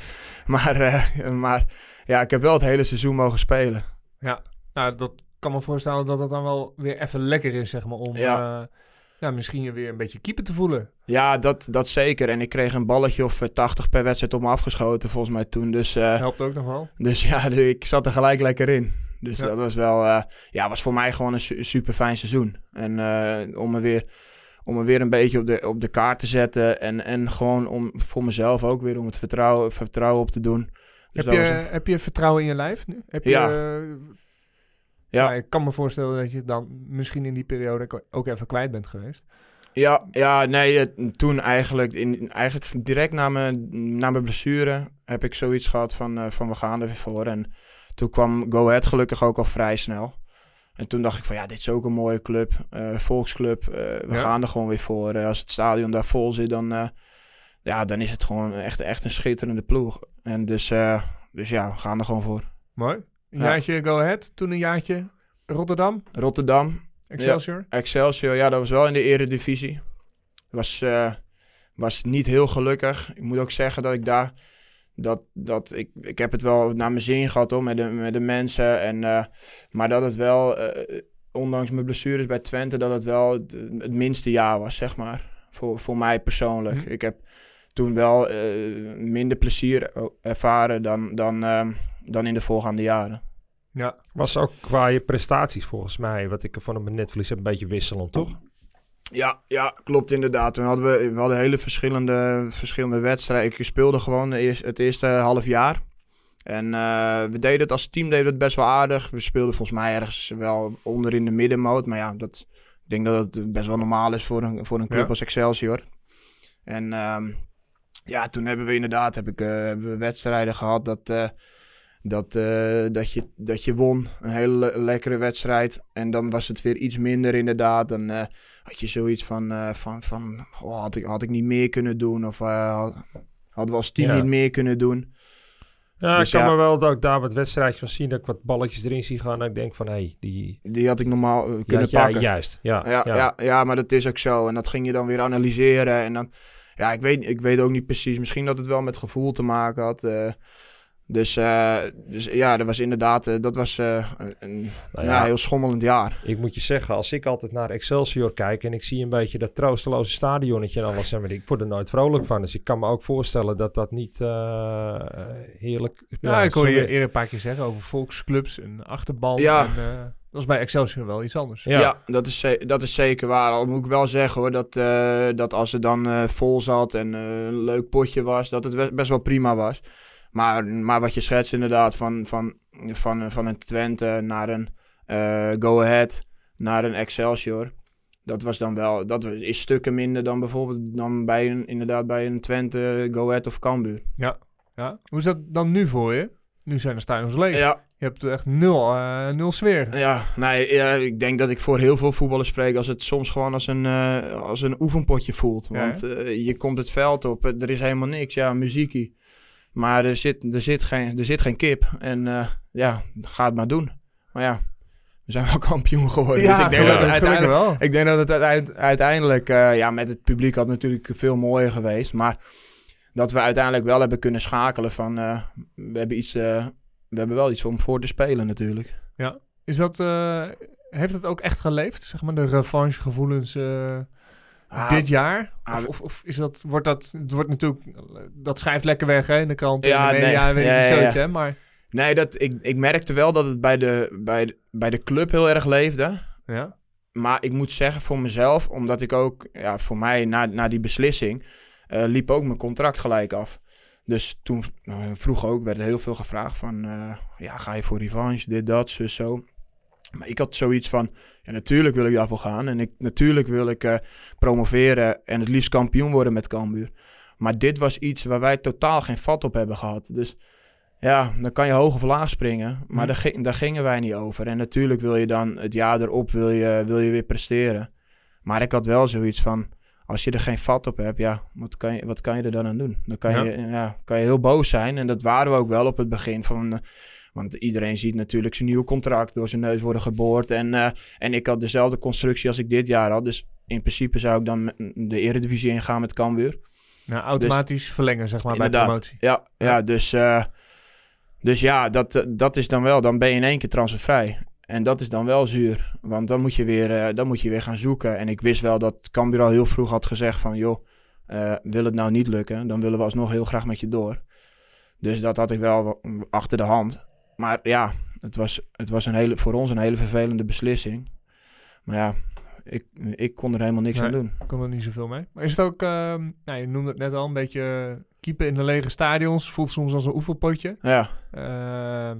maar, eh, maar ja, ik heb wel het hele seizoen mogen spelen. Ja, nou, dat kan me voorstellen dat het dan wel weer even lekker is, zeg maar, om Ja. ja. ja, misschien je weer een beetje keeper te voelen. Ja, dat, dat zeker. En ik kreeg een balletje of eh, 80 per wedstrijd op me afgeschoten volgens mij toen. Dus, Helpt ook nog wel. dus ja, ik zat er gelijk lekker in. Dus Ja. dat was wel, eh, ja, was voor mij gewoon een su- super fijn seizoen. En eh, om me weer, om me weer een beetje op de, op de kaart te zetten. En, en gewoon om voor mezelf ook weer om het vertrouwen, vertrouwen op te doen. Dus heb, je, een- heb je vertrouwen in je lijf nu? Heb je, Ja. eh, Ja. ja, ik kan me voorstellen dat je dan misschien in die periode ook- even kwijt bent geweest. Ja, ja nee, toen eigenlijk, in, eigenlijk direct na mijn, na mijn blessure heb ik zoiets gehad van, van we gaan er weer voor. En toen kwam Go Ahead gelukkig ook al vrij snel. En toen dacht ik van ja, dit is ook een mooie club, eh, volksclub. eh, we Ja. gaan er gewoon weer voor. Eh, als het stadion daar vol zit, dan, ja, dan is het gewoon echt, echt een schitterende ploeg. En dus, dus ja, we gaan er gewoon voor. Mooi. Een Ja. jaartje Go Ahead, toen een jaartje Rotterdam, Rotterdam, Excelsior. Excelsior, ja, dat was wel in de eredivisie. Was, was niet heel gelukkig. Ik moet ook zeggen dat ik daar... Dat, dat ik, ik heb het wel naar mijn zin gehad hoor, met, de, met de mensen. En, eh, maar dat het wel, eh, ondanks mijn blessures bij Twente, dat het wel het, het minste jaar was, zeg maar. Voor, voor mij persoonlijk. Mhm. Ik heb toen wel eh, minder plezier ervaren dan, dan, dan in de voorgaande jaren. Ja. Was ook qua je prestaties volgens mij, wat ik ervan op mijn netvlies heb, een beetje wisselend, toch? Ja, ja, klopt inderdaad. Toen hadden we, we hadden hele verschillende, verschillende wedstrijden. Ik speelde gewoon het eerste half jaar. En eh, we deden het als team deden het best wel aardig. We speelden volgens mij ergens wel onder in de middenmoot. Maar ja, dat, ik denk dat het best wel normaal is voor een, voor een club Ja. als Excelsior. En ehm, ja, toen hebben we inderdaad heb ik, eh, hebben we wedstrijden gehad dat, eh, dat, eh, dat, je, dat je won. Een hele le- lekkere wedstrijd. En dan was het weer iets minder inderdaad. Dan eh, had je zoiets van, eh, van, van oh, had, ik, had ik niet meer kunnen doen? Of had- hadden we als team Ja. niet meer kunnen doen? Ja, Dus ik kan ja. me wel dat ik daar wat wedstrijdjes van zien, dat ik wat balletjes erin zie gaan. Dat ik denk van, hé, hey, die... Die had ik normaal kunnen had pakken. juist, ja. Ja, ja. Ja, maar dat is ook zo. En dat ging je dan weer analyseren. En dan, ja, ik weet, ik weet ook niet precies. Misschien dat het wel met gevoel te maken had. Dus, eh, dus ja, dat was inderdaad, eh, dat was eh, een, Nou ja, ja. heel schommelend jaar. Ik moet je zeggen, als ik altijd naar Excelsior kijk en ik zie een beetje dat troosteloze stadionnetje en alles, en weet ik, ik word er nooit vrolijk van. Dus ik kan me ook voorstellen dat dat niet eh, heerlijk... Ja, ik hoorde je eerder een paar keer zeggen over volksclubs en achterban. Ja. En, eh, dat is bij Excelsior wel iets anders. Ja. Ja, dat, is dat is zeker waar. Al moet ik wel zeggen hoor, dat, eh, dat als het dan eh, vol zat en een leuk potje was, dat het best wel prima was. Maar, maar wat je schetst inderdaad, van, van, van, van een Twente naar een eh, Go Ahead, naar een Excelsior. Dat was dan wel, dat is stukken minder dan bijvoorbeeld dan bij een, inderdaad bij een Twente, Go Ahead of Cambuur. Ja. Hoe is dat dan nu voor je? Nu zijn de stadions leeg. Ja, Je hebt echt nul, eh, nul sfeer. Ja, nee, ja, ik denk dat ik voor heel veel voetballers spreek als het soms gewoon als een, eh, als een oefenpotje voelt. Ja, Want eh, je komt het veld op, er is helemaal niks. Ja, muziekie. Maar er zit, er zit, geen, er zit geen kip. En eh, ja, ga het maar doen. Maar ja, we zijn wel kampioen geworden. dus ik denk, dat het uiteindelijk, wel. ik denk dat het uiteind- uiteindelijk, eh, ja, met het publiek had natuurlijk veel mooier geweest. Maar dat we uiteindelijk wel hebben kunnen schakelen van, eh, we hebben iets, eh, we hebben wel iets om voor te spelen natuurlijk. Is dat, eh, heeft het ook echt geleefd? Zeg maar de revanchegevoelens eh Ah, dit jaar? ah, of, of, is dat, wordt dat, het wordt natuurlijk, dat schrijft lekker weg hè, in de krant, Ja, in de media, nee. weet ja, zoiets ja. hè, maar Nee, dat, ik, ik merkte wel dat het bij de, bij, de, bij de club heel erg leefde. ja. Maar ik moet zeggen voor mezelf, omdat ik ook, ja, voor mij na, na die beslissing, eh, liep ook mijn contract gelijk af. Dus toen eh, vroeg ook, werd er heel veel gevraagd van, eh, ja, ga je voor revanche, dit, dat, zo, zo. Maar ik had zoiets van, ja, natuurlijk wil ik daarvoor gaan. En ik, natuurlijk wil ik eh, promoveren en het liefst kampioen worden met Cambuur. Maar dit was iets waar wij totaal geen vat op hebben gehad. Dus ja, dan kan je hoog of laag springen. Maar daar, daar gingen wij niet over. En natuurlijk wil je dan het jaar erop wil je, wil je weer presteren. Maar ik had wel zoiets van, als je er geen vat op hebt, ja, wat kan je, wat kan je er dan aan doen? Dan kan, Ja. je, ja, kan je heel boos zijn. En dat waren we ook wel op het begin van... want iedereen ziet natuurlijk zijn nieuwe contract door zijn neus worden geboord. En, eh, en ik had dezelfde constructie als ik dit jaar had. Dus in principe zou ik dan de Eredivisie ingaan met Cambuur. Nou, automatisch verlengen, zeg maar, bij promotie. Ja, ja dus, eh, dus ja, dat, eh, dat is dan wel. Dan ben je in één keer transfervrij. En dat is dan wel zuur. Want dan moet je weer, dan moet je weer gaan zoeken. En ik wist wel dat Cambuur al heel vroeg had gezegd van... joh, wil het nou niet lukken, dan willen we alsnog heel graag met je door. Dus dat had ik wel achter de hand. Maar ja, het was, het was een hele, voor ons een hele vervelende beslissing. Maar ja, ik, ik kon er helemaal niks Nee. aan doen. Ik kon er niet zoveel mee. Maar is het ook, ehm, nou, je noemde het net al, een beetje eh, keepen in de lege stadions. Voelt soms als een oefenpotje. Ja, Ehm,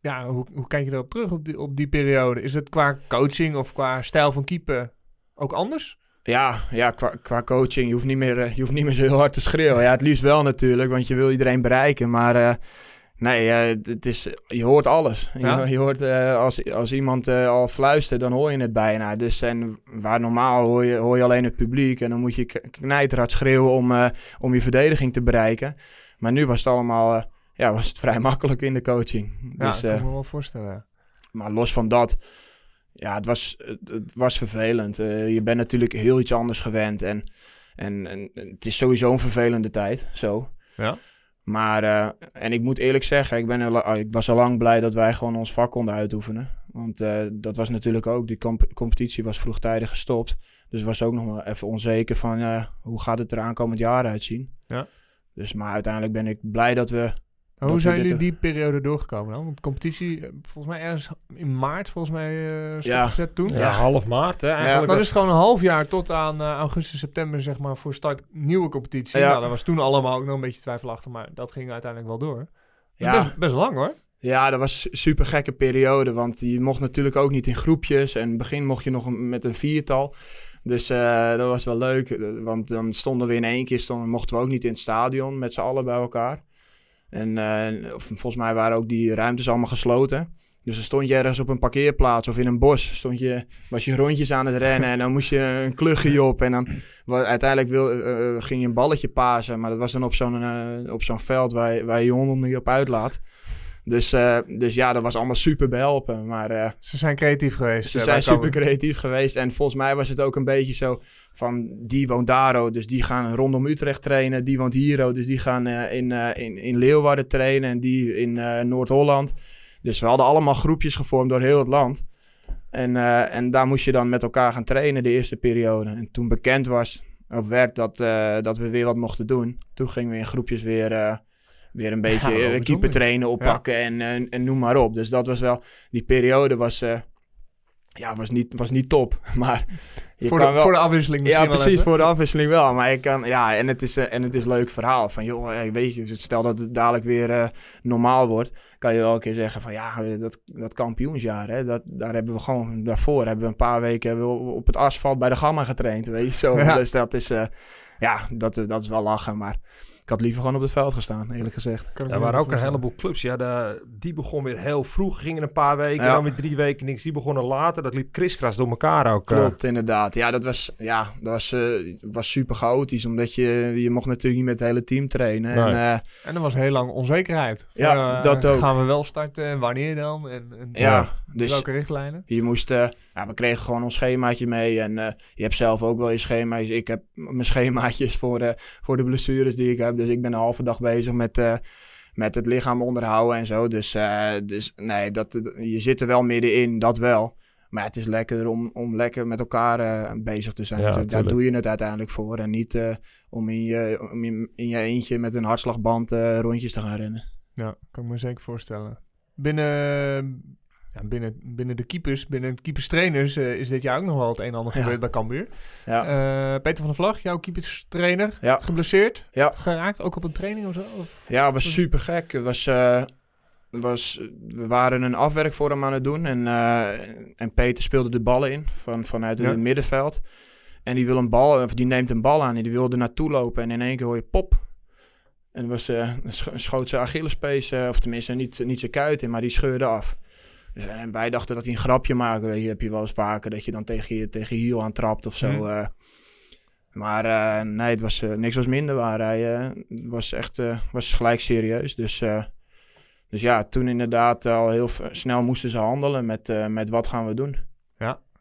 ja, hoe, hoe kijk je erop terug op die, op die periode? Is het qua coaching of qua stijl van keepen ook anders? Ja, ja qua, qua coaching, je hoeft, niet meer, eh, je hoeft niet meer zo heel hard te schreeuwen. Ja, het liefst wel natuurlijk, want je wil iedereen bereiken. Maar eh, nee, eh, het- is, je hoort alles. Ja? Je, je hoort, eh, als, als iemand eh, al fluistert, dan hoor je het bijna. Dus en waar normaal hoor je, hoor je alleen het publiek. En dan moet je knijterhard schreeuwen om, om je verdediging te bereiken. Maar nu was het allemaal, ja, was het vrij makkelijk in de coaching. Ja, Dus, ik eh, kan me wel voorstellen. maar los van dat, ja, het was, het, het was vervelend. Je bent natuurlijk heel iets anders gewend. En, en, en het is sowieso een vervelende tijd, zo. Ja. Maar, eh, en ik moet eerlijk zeggen, ik, ben ik was al lang blij dat wij gewoon ons vak konden uitoefenen. Want eh, dat was natuurlijk ook, die comp- competitie was vroegtijdig gestopt. Dus was ook nog wel even onzeker van, eh, hoe gaat het er aankomend jaar uitzien? Ja. Dus, maar uiteindelijk ben ik blij dat we Maar hoe zijn jullie die periode doorgekomen dan? Want de competitie, eh, volgens mij ergens in maart, volgens mij eh Ja. stopgezet toen. Ja, half maart hè, eigenlijk. Dat is gewoon een half jaar tot aan eh, augustus, september, zeg maar, voor start nieuwe competitie. Ja. Nou, dat was toen allemaal ook nog een beetje twijfelachtig, maar dat ging uiteindelijk wel door. Dat is Ja. Best, best lang hoor. Ja, dat was een super gekke periode. Want je mocht natuurlijk ook niet in groepjes. En in het begin mocht je nog een- met een viertal. Dus eh, dat was wel leuk. eh, Want dan stonden we in één keer, stonden, mochten we ook niet in het stadion met z'n allen bij elkaar. En eh, volgens mij waren ook die ruimtes allemaal gesloten. Dus dan stond je ergens op een parkeerplaats of in een bos. Stond je, was je rondjes aan het rennen en dan moest je een klugje op. En dan uiteindelijk wil, eh, eh, ging je een balletje pasen. Maar dat was dan op zo'n op zo'n veld waar, waar je je hond niet op uitlaat. Dus, eh, dus ja, dat was allemaal super behelpen. Maar eh, Ze zijn creatief geweest. ze eh, zijn super creatief geweest. En volgens mij was het ook een beetje zo van... die woont daar, oh, dus die gaan rondom Utrecht trainen. Die woont hier, oh, dus die gaan in, in, in Leeuwarden trainen. En die in Noord-Holland. Dus we hadden allemaal groepjes gevormd door heel het land. En, en daar moest je dan met elkaar gaan trainen de eerste periode. En toen bekend was, of werd dat, dat we weer wat mochten doen... toen gingen we in groepjes weer... eh, Weer een beetje wel eh, keeper trainen, oppakken en, en, en noem maar op. Dus dat was wel... Die periode was, eh, ja, was, niet, was niet top. Maar je voor, kan de, wel... voor de afwisseling misschien ja, precies, even. voor de afwisseling wel. Maar ik kan, ja, en het is, eh, en het is een leuk verhaal. Van joh, eh, weet je, stel dat het dadelijk weer eh, normaal wordt, kan je wel een keer zeggen van ja, eh, dat, dat kampioensjaar, hè, dat, daar hebben we gewoon, daarvoor hebben we een paar weken hebben we op het asfalt bij de Gamma getraind, weet je zo. Ja. Dus dat is, eh, ja, dat, dat is wel lachen, maar had liever gewoon op het veld gestaan, eerlijk gezegd. Ik Er waren ook een heleboel clubs. Ja, de, die begon weer heel vroeg, gingen een paar weken, Ja. dan weer drie weken niks. Die begonnen later. Dat liep kriskras door elkaar ook. eh. Klopt, inderdaad. Ja, dat was, ja, dat was, eh, was super chaotisch, omdat je, je mocht natuurlijk niet met het hele team trainen. Nee. En, eh, En er was heel lang onzekerheid. Van, Ja, eh, dat ook. Gaan we wel starten? En Wanneer dan? En, en ja, dus... welke richtlijnen? Je moest, eh, ja, we kregen gewoon ons schemaatje mee. En eh, je hebt zelf ook wel je schema's. Ik heb mijn schemaatjes voor de, voor de blessures die ik heb. Dus ik ben een halve dag bezig met, eh, met het lichaam onderhouden en zo. Dus, eh, dus nee, dat, je zit er wel middenin, dat wel. Maar het is lekkerder om, om lekker met elkaar eh, bezig te zijn. Ja. Daar tuurlijk. doe je het uiteindelijk voor. En niet eh, om, in je, om in, in je eentje met een hartslagband eh, rondjes te gaan rennen. Ja, kan ik me zeker voorstellen. Binnen, ja, binnen, binnen de keepers, binnen de keeperstrainers eh, is dit jaar ook nog wel het een en ander Ja. gebeurd bij Cambuur. Ja, Eh, Peter van der Vlag, jouw keeperstrainer, geblesseerd, Ja. geraakt, ook op een training of zo? Of? Ja, het was super gek. Het was, eh, was, we waren een afwerk voor hem aan het doen. En, en Peter speelde de ballen in van, vanuit het middenveld. En die, wil een bal, of die neemt een bal aan en die wilde naartoe lopen. En in één keer hoor je pop. En was, scho- schoot zijn Achillespees, of tenminste niet, niet zijn kuit in, maar die scheurde af. Dus, en wij dachten dat hij een grapje maakte. Weet je, heb je wel eens vaker dat je dan tegen je, tegen je hiel aan trapt of zo. Mhm. eh. Maar eh, nee, het was, eh, niks was minder waar. Hij eh, was echt eh, was gelijk serieus. Dus, eh, dus ja, toen inderdaad al heel snel moesten ze handelen met, eh, met wat gaan we doen.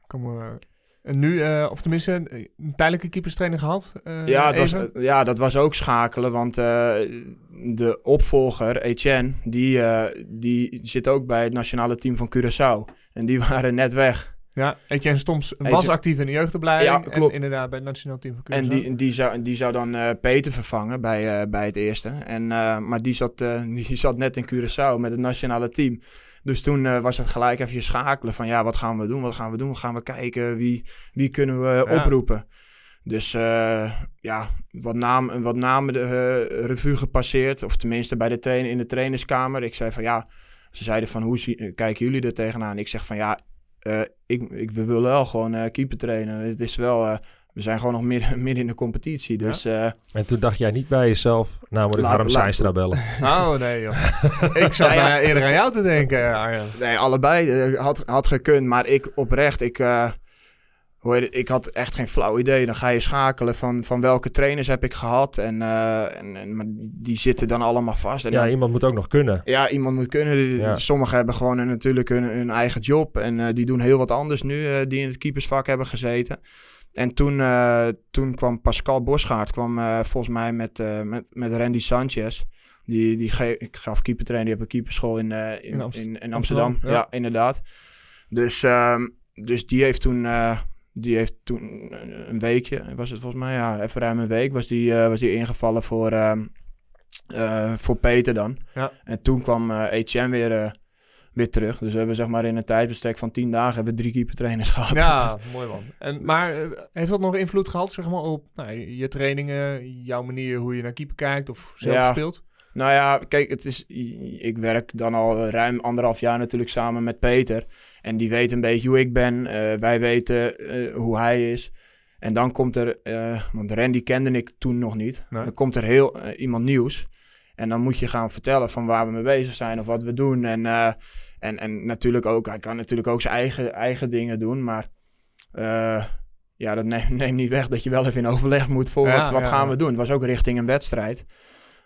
Komen we... En nu, eh, of tenminste, een tijdelijke keeperstrainer gehad? eh, ja, het was, even? ja, dat was ook schakelen, want eh, de opvolger, Etienne, die, eh, die zit ook bij het nationale team van Curaçao. En die waren net weg. Ja, Etienne Stoms was Etienne- actief in de jeugdopleiding. Ja, klopt. En inderdaad bij het nationaal team van Curaçao. En die, die, zou, die zou dan eh, Peter vervangen bij, eh, bij het eerste. En, eh, maar die zat, eh, die zat net in Curaçao met het nationale team. Dus toen eh, was het gelijk even schakelen van ja, wat gaan we doen? Wat gaan we doen? Gaan we kijken? Wie, wie kunnen we Ja. oproepen? Dus eh, ja, wat, naam, wat namen de eh, revue gepasseerd. Of tenminste bij de trainer in de trainerskamer. Ik zei van ja, ze zeiden van hoe zie- kijken jullie er tegenaan? Ik zeg van ja, ik, ik, we willen wel gewoon keeper trainen. Het is wel... we zijn gewoon nog midden, midden in de competitie. Dus eh, En toen dacht jij niet bij jezelf, nou moet ik Laat- Harm Seinstra bellen. Oh, nee joh. ik zat Ja, ja. bijna eerder aan jou te denken, Arjan. nee, allebei eh, had, had gekund. Maar ik oprecht, ik, eh, hoe heet het, ik had echt geen flauw idee. Dan ga je schakelen van, van welke trainers heb ik gehad. En, eh, en, en maar die zitten dan allemaal vast. En Ja, dan- iemand moet ook nog kunnen. Ja, iemand moet kunnen. Ja. Sommigen hebben gewoon natuurlijk hun, hun eigen job. En eh, die doen heel wat anders nu, eh, die in het keepersvak hebben gezeten. En toen, eh, toen kwam Pascal Bosgaard, kwam eh, volgens mij met, eh, met, met Randy Sanchez. Die, die ge- ik gaf keepertrainen, die hebben een keeperschool in, in, In in, Amst- in, Amsterdam. Amsterdam, ja. ja. inderdaad. Dus, ehm, dus die heeft toen, die heeft toen een- weekje, was het volgens mij, ja, even ruim een week, was die, was die ingevallen voor, ehm, eh, voor Peter dan. Ja. En toen kwam eh Etienne weer, weer terug. Dus we hebben zeg maar in een tijdbestek van tien dagen hebben we drie keepertrainers gehad. Ja, mooi man. En, maar eh, heeft dat nog invloed gehad zeg maar, op nou, je trainingen, jouw manier hoe je naar keeper kijkt of zelf Ja. speelt? Nou ja, kijk, het is, ik werk dan al ruim anderhalf jaar natuurlijk samen met Peter. En die weet een beetje hoe ik ben. Eh, wij weten eh, hoe hij is. En dan komt er, want Randy kende ik toen nog niet. Nee. Dan komt er heel iemand nieuws. En dan moet je gaan vertellen van waar we mee bezig zijn of wat we doen. En, en, en natuurlijk ook, hij kan natuurlijk ook zijn eigen, eigen dingen doen. Maar eh, ja, dat neemt, neemt niet weg dat je wel even in overleg moet voor Ja, wat, wat ja, gaan we doen. Het was ook richting een wedstrijd.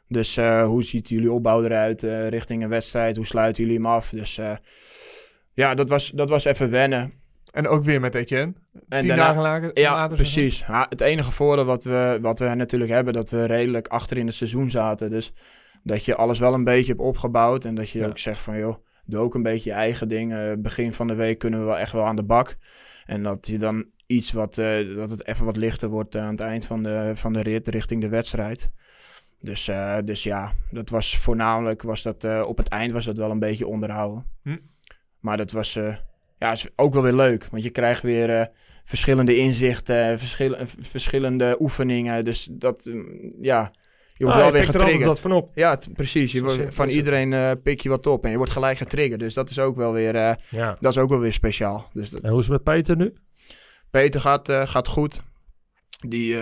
Dus eh, hoe ziet jullie opbouw eruit eh, richting een wedstrijd? Hoe sluiten jullie hem af? Dus ja, dat was, dat was even wennen. En ook weer met Etienne. En Tien daarna- dagen later. ja, later, precies. Ja, het enige voordeel wat we, wat we natuurlijk hebben, dat we redelijk achter in het seizoen zaten. Dus dat je alles wel een beetje hebt opgebouwd. En dat je ook zegt van, joh, doe ook een beetje je eigen ding. Eh, begin van de week kunnen we wel echt wel aan de bak. En dat je dan iets wat, eh, dat het even wat lichter wordt eh, aan het eind van de, van de rit richting de wedstrijd. Dus, dus ja, dat was voornamelijk, was dat, op het eind was dat wel een beetje onderhouden. Hm. Maar dat was, ja, is ook wel weer leuk. Want je krijgt weer verschillende inzichten, verschil, verschillende oefeningen. Dus dat, mm, ja, je wordt Ah, wel je weer er getriggerd. wat van op. Ja, precies. Je wordt, van iedereen eh, pik je wat op en je wordt gelijk getriggerd. Dus dat is ook wel weer, eh, Ja. dat is ook wel weer speciaal. Dus dat, En hoe is het met Peter nu? Peter gaat, eh, gaat goed. Die,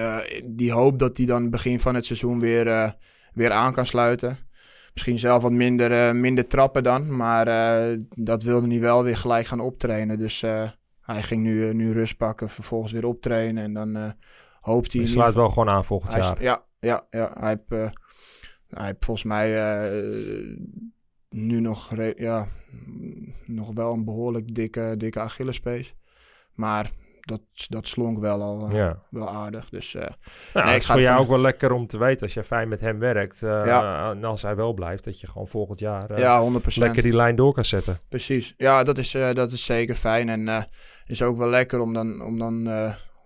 die hoopt dat hij dan begin van het seizoen weer, weer aan kan sluiten. Misschien zelf wat minder, minder trappen dan. Maar dat wilde hij wel weer gelijk gaan optrainen. Dus hij ging nu, nu rust pakken, vervolgens weer optrainen. En dan hoopt hij... In sluit wel gewoon aan volgend hij jaar. Ja, ja, ja. Hij heeft, eh, hij heeft volgens mij eh, nu nog, ja, nog wel een behoorlijk dikke, dikke Achillespees. Maar dat, dat slonk wel al eh, Ja. wel aardig. Dus Nou, Nee, het ik is voor jou ook wel lekker om te weten als je fijn met hem werkt. Ja. En als hij wel blijft, dat je gewoon volgend jaar ja, 100%. lekker die lijn door kan zetten. Precies. Ja, dat is, dat is zeker fijn. En is ook wel lekker om dan... Om dan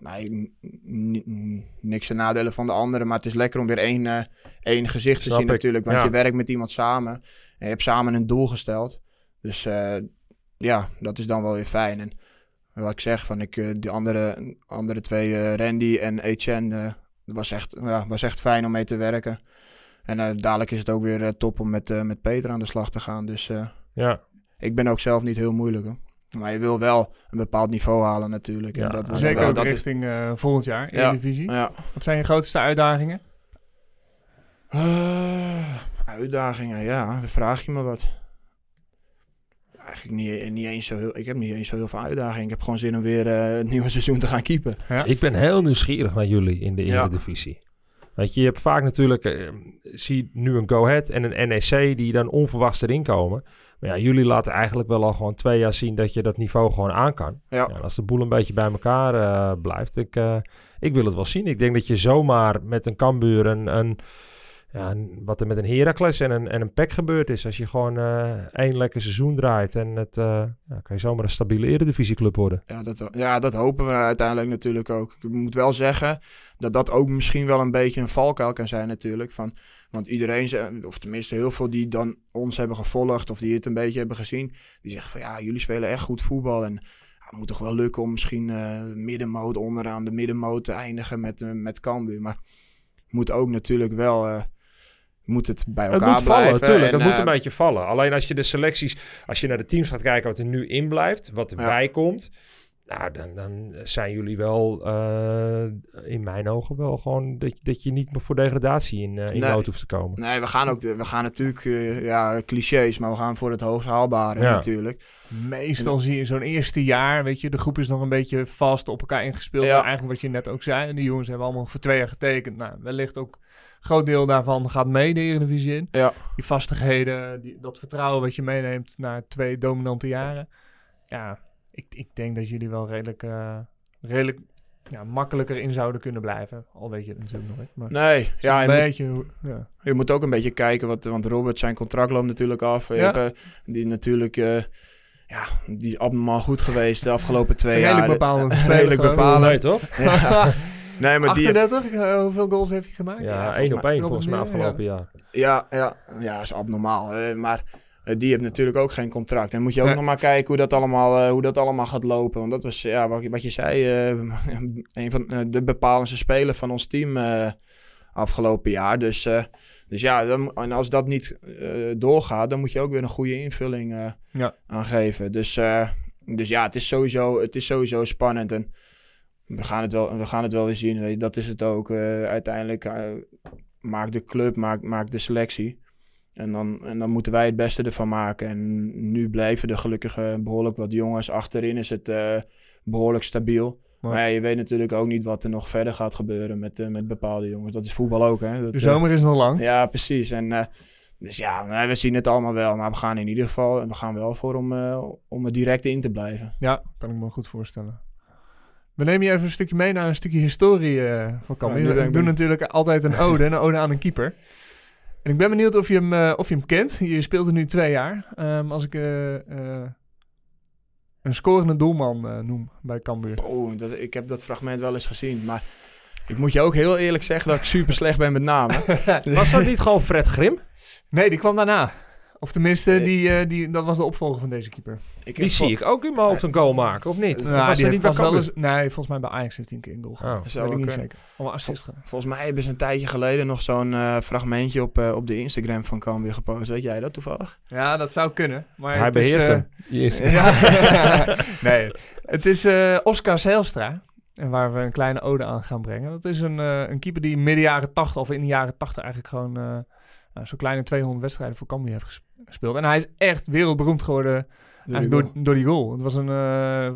nee, niks te nadelen van de anderen. Maar het is lekker om weer één, eh, één gezicht te zien ik, natuurlijk. Want ja. je werkt met iemand samen. En je hebt samen een doel gesteld. Dus eh, ja, dat is dan wel weer fijn. En wat ik zeg, van ik, eh, die andere, andere twee, Randy en Etienne... was, echt, ja, was echt fijn om mee te werken. En dadelijk is het ook weer top om met, met Peter aan de slag te gaan. Dus... Ja, ik ben ook zelf niet heel moeilijk. Hoor. Maar je wil wel een bepaald niveau halen natuurlijk. Ja, en dat Zeker wel, ook dat is- richting eh, volgend jaar, Ja. Eredivisie. ja. Wat zijn je grootste uitdagingen? Eh, uitdagingen, ja. Dan vraag je me wat. eigenlijk niet, niet eens zo heel, ik heb niet eens zo heel veel uitdaging. Ik heb gewoon zin om weer eh, het nieuwe seizoen te gaan keepen. Ik ben heel nieuwsgierig naar jullie in de Ja. Eredivisie. Weet je, je hebt vaak natuurlijk, zie nu een Go Ahead en een NEC die dan onverwachts erin komen. Maar ja, jullie laten eigenlijk wel al gewoon twee jaar zien dat je dat niveau gewoon aan kan. Ja. Ja, als de boel een beetje bij elkaar eh, blijft, ik, eh, ik wil het wel zien. Ik denk dat je zomaar met een Cambuur een, een, ja, wat er met een Heracles en een, en een PEC gebeurd is. Als je gewoon eh, één lekker seizoen draait en het, ja, kan je zomaar een stabiele Eredivisieclub worden. Ja dat, ja, dat hopen we uiteindelijk natuurlijk ook. Ik moet wel zeggen dat dat ook misschien wel een beetje een valkuil kan zijn natuurlijk. Van, want iedereen, of tenminste heel veel die dan ons hebben gevolgd of die het een beetje hebben gezien, die zeggen van ja, jullie spelen echt goed voetbal en ja, het moet toch wel lukken om misschien eh middenmoot onderaan de middenmoot te eindigen met, eh, met Cambuur. Maar moet ook natuurlijk wel, eh, moet het bij Het elkaar vallen, blijven. natuurlijk. En, Het moet een beetje vallen. Alleen als je de selecties, als je naar de teams gaat kijken wat er nu in blijft, wat erbij komt, nou, dan, dan zijn jullie wel, eh, in mijn ogen wel gewoon dat, dat je niet meer voor degradatie in, eh in Nee. nood hoeft te komen. Nee, we gaan ook, de- we gaan natuurlijk, eh, ja, clichés, maar we gaan voor het hoogst haalbare Ja. natuurlijk. Meestal zie je zo'n eerste jaar, weet je, de groep is nog een beetje vast op elkaar ingespeeld. Ja. Maar Eigenlijk wat je net ook zei, die jongens hebben allemaal voor twee jaar getekend. Nou, wellicht ook een groot deel daarvan gaat mee de Eredivisie in. Ja. Die vastigheden, die, dat vertrouwen wat je meeneemt na twee dominante jaren. Ja, ik, ik denk dat jullie wel redelijk, eh, redelijk ja, makkelijker in zouden kunnen blijven. Al weet je het natuurlijk nooit. Maar Nee, ja, een je moet, beetje, hoe- ja. je moet ook een beetje kijken, wat, want Robert zijn contract loopt natuurlijk af. Ja. hebt, die natuurlijk, eh, ja, die is abnormaal goed geweest de afgelopen twee jaar. Redelijk bepalend. Redelijk bepalend. Nee, toch? Ja. Nee, maar die, 38, eh, hoeveel goals heeft hij gemaakt? Ja, één op één volgens mij afgelopen jaar. ja, ja, ja, is abnormaal. maar die heeft natuurlijk ook geen contract. En moet je ook nog maar kijken hoe dat allemaal, eh, hoe dat allemaal gaat lopen. Want dat was, ja, wat, je- wat je zei, eh, een van eh, de bepalendste spelers van ons team eh, afgelopen jaar. Dus, eh, dus ja, dan, en als dat niet eh, doorgaat, dan moet je ook weer een goede invulling eh Ja. aan geven. Dus, eh, dus ja, het is, sowieso, het is sowieso spannend. En we gaan het wel, we gaan het wel weer zien. Weet je. Dat is het ook. eh, uiteindelijk eh, maakt de club, maakt, maakt de selectie. En dan, en dan moeten wij het beste ervan maken. En nu blijven er gelukkig eh, behoorlijk wat jongens. Achterin is het eh, behoorlijk stabiel. Maar- Maar ja, je weet natuurlijk ook niet wat er nog verder gaat gebeuren met, eh, met bepaalde jongens. Dat is voetbal ook, hè? Dat, De zomer is nog lang. ja, precies. En, dus ja, nee, we zien het allemaal wel. Maar we gaan in ieder geval we gaan wel voor om, om er direct in te blijven. Ja, kan ik me goed voorstellen. We nemen je even een stukje mee naar een stukje historie van Cambuur. Ja, we doen natuurlijk altijd een ode, een ode aan een keeper. En ik ben benieuwd of je hem, eh, of je hem kent. Je speelt er nu twee jaar. Ehm, als ik eh, eh, een scorende doelman eh, noem bij Cambuur. Oh, dat, ik heb dat fragment wel eens gezien. Maar ik moet je ook heel eerlijk zeggen dat ik super slecht ben met namen. Was dat niet gewoon Fred Grim? Nee, die kwam daarna. Of tenminste, Nee. die, eh, die, dat was de opvolger van deze keeper. Ik Die zie ik ook in mijn hoofd een goal maken, of niet? Was Nou, die niet wel eens, nee, volgens mij bij Ajax heeft hij een keer een goal gehad. Oh. Dat zou niet zeker. Een assist. Volgens mij hebben ze een tijdje geleden nog zo'n eh, fragmentje op, eh, op de Instagram van Cambuur gepost. Weet jij dat toevallig? Ja, dat zou kunnen. Maar Hij het is, beheert eh, hem. Nee, het is eh, Oscar Zijlstra. En waar we een kleine ode aan gaan brengen. Dat is een, eh, een keeper die midden jaren 80 of in de jaren 80 eigenlijk gewoon eh nou, zo'n kleine 200 wedstrijden voor Cambuur heeft ges- gespeeld. En hij is echt wereldberoemd geworden eigenlijk door, door die goal. Het was een eh,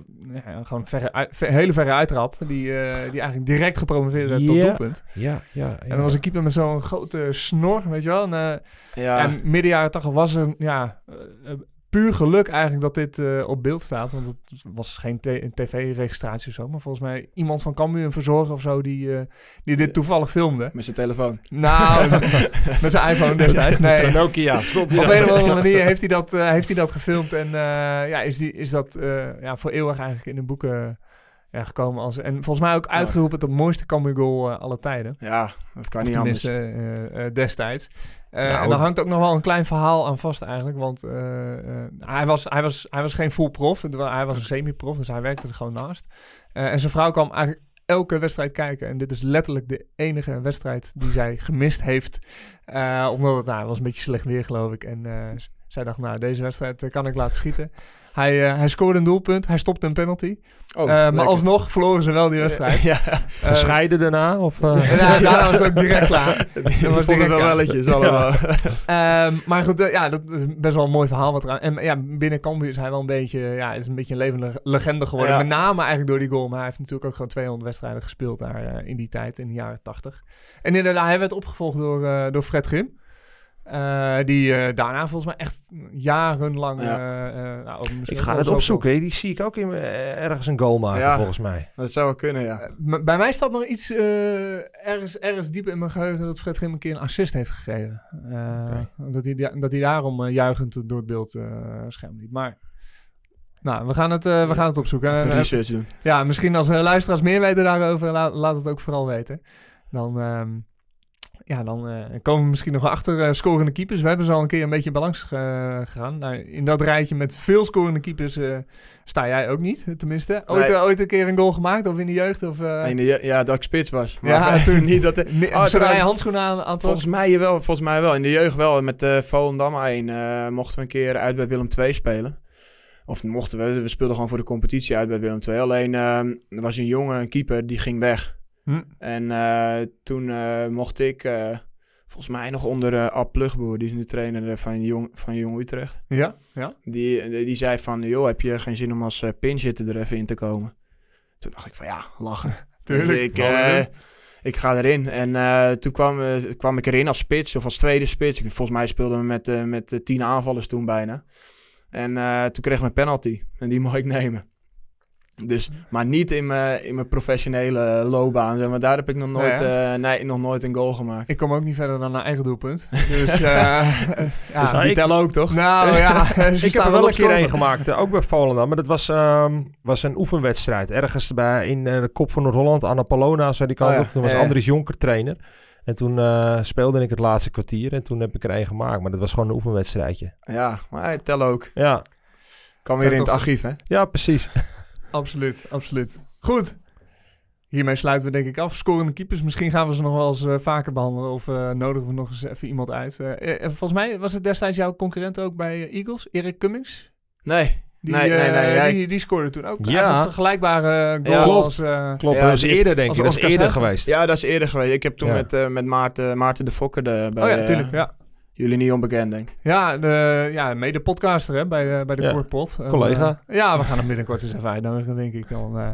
ja, gewoon verre, ver- hele verre uittrap die, eh, die eigenlijk direct gepromoveerd werd tot doelpunt. Ja, ja, En dat was een keeper met zo'n grote snor, weet je wel. En, eh, Ja, en midden jaren 80 was er ja, puur geluk eigenlijk dat dit eh, op beeld staat. Want het was geen tv-registratie of zo. Maar volgens mij iemand van Cambuur, een verzorger of zo, die, eh, die dit toevallig filmde. met zijn telefoon. Nou, met zijn iPhone destijds. Nee. Zo'n Nokia. Stond Op een of andere manier heeft hij dat, eh, heeft hij dat gefilmd. En ja, is, die, is dat ja, voor eeuwig eigenlijk in de boeken ja, gekomen. Als, en volgens mij ook uitgeroepen tot mooiste Cambuur goal aller tijden. Ja, dat kan Of niet anders. destijds. Eh, Nou, en daar hangt ook nog wel een klein verhaal aan vast eigenlijk. Want eh, eh, hij, was, hij, was, hij was geen full prof. Hij was een semi-prof, dus hij werkte er gewoon naast. En zijn vrouw kwam eigenlijk elke wedstrijd kijken. En dit is letterlijk de enige wedstrijd die zij gemist heeft. Omdat het, nou, was een beetje slecht weer, geloof ik. En zij dacht, nou, deze wedstrijd kan ik laten schieten. Hij, eh, hij scoorde een doelpunt, hij stopte een penalty. Oh, Eh, maar alsnog verloren ze wel die wedstrijd. ja, Eh, Gescheiden daarna? Of, eh? ja, daarna was het ook direct klaar. die, was die vonden direct wel welletjes allemaal. Ehm, maar goed, eh, ja, dat is best wel een mooi verhaal. Wat eraan, en ja, binnen Cambuur is hij wel een beetje, ja, is een beetje een levende legende geworden. Ja. Met name eigenlijk door die goal. Maar hij heeft natuurlijk ook gewoon 200 wedstrijden gespeeld daar eh, in die tijd, in de jaren 80. En inderdaad, hij werd opgevolgd door, eh, door Fred Grim. Eh, die eh, daarna volgens mij echt jarenlang... Ja. eh, nou, misschien Ik ga het opzoeken. Die zie ik ook in, ergens een goal maken, Ja. volgens mij. Dat zou wel kunnen, ja. Bij mij staat nog iets eh, ergens, ergens diep in mijn geheugen dat Fred Grim een keer een assist heeft gegeven. Eh, dat, hij, da- dat hij daarom juichend door het beeld eh scherm liep. Maar nou, we gaan het, eh, we gaan het opzoeken. Even En, research doen. ja, misschien als luisteraars meer weten daarover, laat, laat het ook vooral weten. Dan, ehm, ja, dan eh, komen we misschien nog wel achter eh, scorende keepers. We hebben ze al een keer een beetje balans ge- gegaan. Nou, in dat rijtje met veel scorende keepers eh, sta jij ook niet, tenminste. Ooit, Nee. ooit een keer een goal gemaakt of in de jeugd? Of, In de je- ja, dat ik spits was. Maar Ja, toen- niet dat... Ne- Oh, zodra je handschoenen aan, aan Volgens mij wel, volgens mij wel. In de jeugd wel. Met uh, Volendam 1 eh, mochten we een keer uit bij Willem II spelen. Of mochten we, we speelden gewoon voor de competitie uit bij Willem II. Alleen er was een jongen, een keeper, die ging weg. Hm. En eh, toen eh, mocht ik, eh, volgens mij nog onder Ab Plugboer, die is nu trainer van Jong, van Jong Utrecht. Ja, ja. Die, die zei van, joh, heb je geen zin om als uh, pinchitter er even in te komen? Toen dacht ik van, ja, lachen. Tuurlijk. Dus ik, ik ga erin. En toen kwam, kwam ik erin als spits of als tweede spits. Ik, volgens mij speelden we met, met tien aanvallers toen bijna. En toen kregen we een penalty. En die mocht ik nemen. Dus, maar niet in mijn, in mijn professionele loopbaan. Zeg maar daar heb ik nog nooit, Nee, eh, nee, nog nooit een goal gemaakt. Ik kom ook niet verder dan een eigen doelpunt. Dus, eh ja. Dus die ik- tellen ook, toch? nou ja, Ik heb er wel een keer een gemaakt, eh, ook bij Volendam. Maar dat was, ehm, was een oefenwedstrijd. Ergens bij, in eh, de kop van Noord-Holland, Annapolona, zo die kant Oh ja, op. Toen was ja, ja. Andries Jonker trainer. En toen eh, speelde ik het laatste kwartier en toen heb ik er één gemaakt. Maar dat was gewoon een oefenwedstrijdje. Ja, maar hij tellen ook. Ja, Kan weer in het archief, hè? ja precies. Absoluut, absoluut. Goed. Hiermee sluiten we denk ik af. Scorende keepers. Misschien gaan we ze nog wel eens eh, vaker behandelen. Of eh, nodigen we nog eens even iemand uit. Eh, eh, volgens mij was het destijds jouw concurrent ook bij Eagles. Erik Cummings. Nee. Die, Nee, nee, nee, jij- die, die scoorde toen ook. Ja. Een vergelijkbare goal Ja, klopt. als... eh, Klopt, Ja, dat is eerder denk ik. Dat is eerder geweest. Ja, dat is eerder geweest. Ik heb toen Ja. met, eh, met Maarten, Maarten de Fokker de, bij oh ja, eh, tuurlijk. Ja, jullie niet onbekend, denk ik. ja, de, ja mede-podcaster hè, bij, eh, bij de Ja, Kortpot. Collega. eh, ja, we gaan hem binnenkort eens even uitnodigen, denk ik. Dan eh,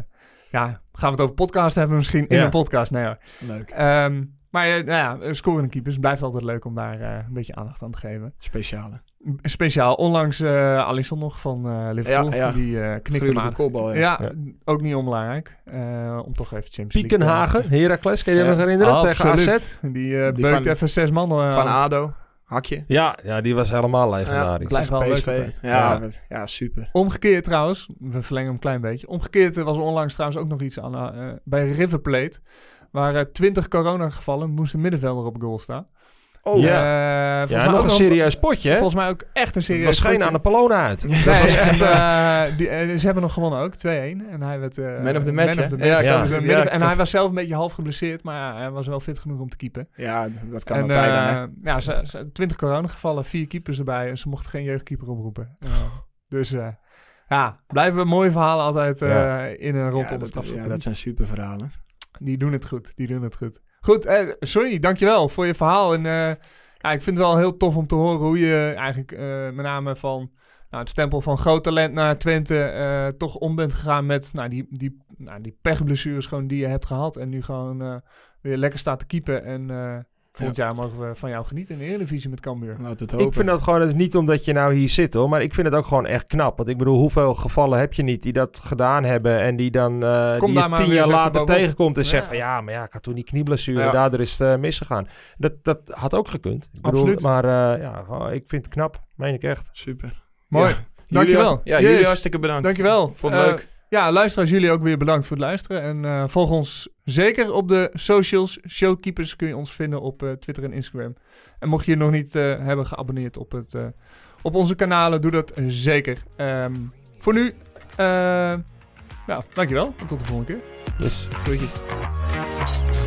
ja, gaan we het over podcast hebben misschien in Ja. een podcast. Nee hoor. Leuk. Ehm, maar nou ja, scorende keepers blijft altijd leuk om daar eh, een beetje aandacht aan te geven. Speciale. Speciaal, onlangs eh Alisson nog van eh, Liverpool. Ja, ja. Die eh knikte aan. kopbal, ja. Ja, Ja. ook niet onbelangrijk. eh, om toch even Champions League... Piekenhagen, Heracles, kan je je Ja. nog herinneren? Tegen absoluut. AZ. Die eh Die beukt van- even zes man. Van. ADO, hakje. Ja, ja, die was helemaal Ja, legendarisch. blijft tegen wel leuk PSV. altijd. Ja, Ja. ja, super. Omgekeerd trouwens, we verlengen hem een klein beetje. Omgekeerd was er onlangs trouwens ook nog iets aan eh, bij River Plate. Waar eh, 20 coronagevallen moest een middenvelder op goal staan. Oh, Ja. Eh, ja, nog een serieus potje, hè? Volgens mij ook echt een Het serieus was geen potje. aan de Palona uit. Nee, echt, eh, die, eh, ze hebben nog gewonnen ook, 2-1. En hij werd... eh, Man of the match, match. Ja, Dus het- een ja, midden- ik en hij was zelf een beetje half geblesseerd, maar ja, hij was wel fit genoeg om te keepen. Ja, dat kan en altijd dan, hè. eh, ja, ze, ze- 20 coronagevallen, vier keepers erbij en ze mochten geen jeugdkeeper oproepen. Eh, dus eh, ja, blijven mooie verhalen altijd eh, Ja. in een rondom Ja, dat, ja, dat zijn super verhalen. Die doen het goed, die doen het goed. Goed, eh, sorry, dankjewel voor je verhaal. En eh, ja, ik vind het wel heel tof om te horen hoe je eigenlijk eh, met name van nou, het stempel van groot talent naar Twente eh, toch om bent gegaan met nou, die, die, nou, die pechblessures gewoon die je hebt gehad. En nu gewoon weer lekker staat te keepen. En volgend jaar mogen we van jou genieten in de Eredivisie met Cambuur. Laat het hopen. Ik vind dat gewoon, het is niet omdat je nou hier zit hoor, maar ik vind het ook gewoon echt knap. Want ik bedoel, hoeveel gevallen heb je niet die dat gedaan hebben en die dan eh die daar je tien jaar later tegenkomt en Ja. zegt van ja, maar ja, ik had toen die knieblessure, Ja. daardoor is het eh, misgegaan. Dat, dat had ook gekund. Ik bedoel, Absoluut. Maar eh, ja, gewoon, ik vind het knap, meen ik echt. Super. Mooi. Ja. Dankjewel. Jullie, ja, Yes. jullie hartstikke bedankt. Dankjewel. Vond het leuk. Ja, luisteraars, jullie ook weer bedankt voor het luisteren. En eh, volg ons zeker op de socials. Showkeepers kun je ons vinden op eh, Twitter en Instagram. En mocht je je nog niet eh, hebben geabonneerd op, het, op onze kanalen, doe dat zeker. Ehm, voor nu, ja, dankjewel. En tot de volgende keer. Dus Groetjes.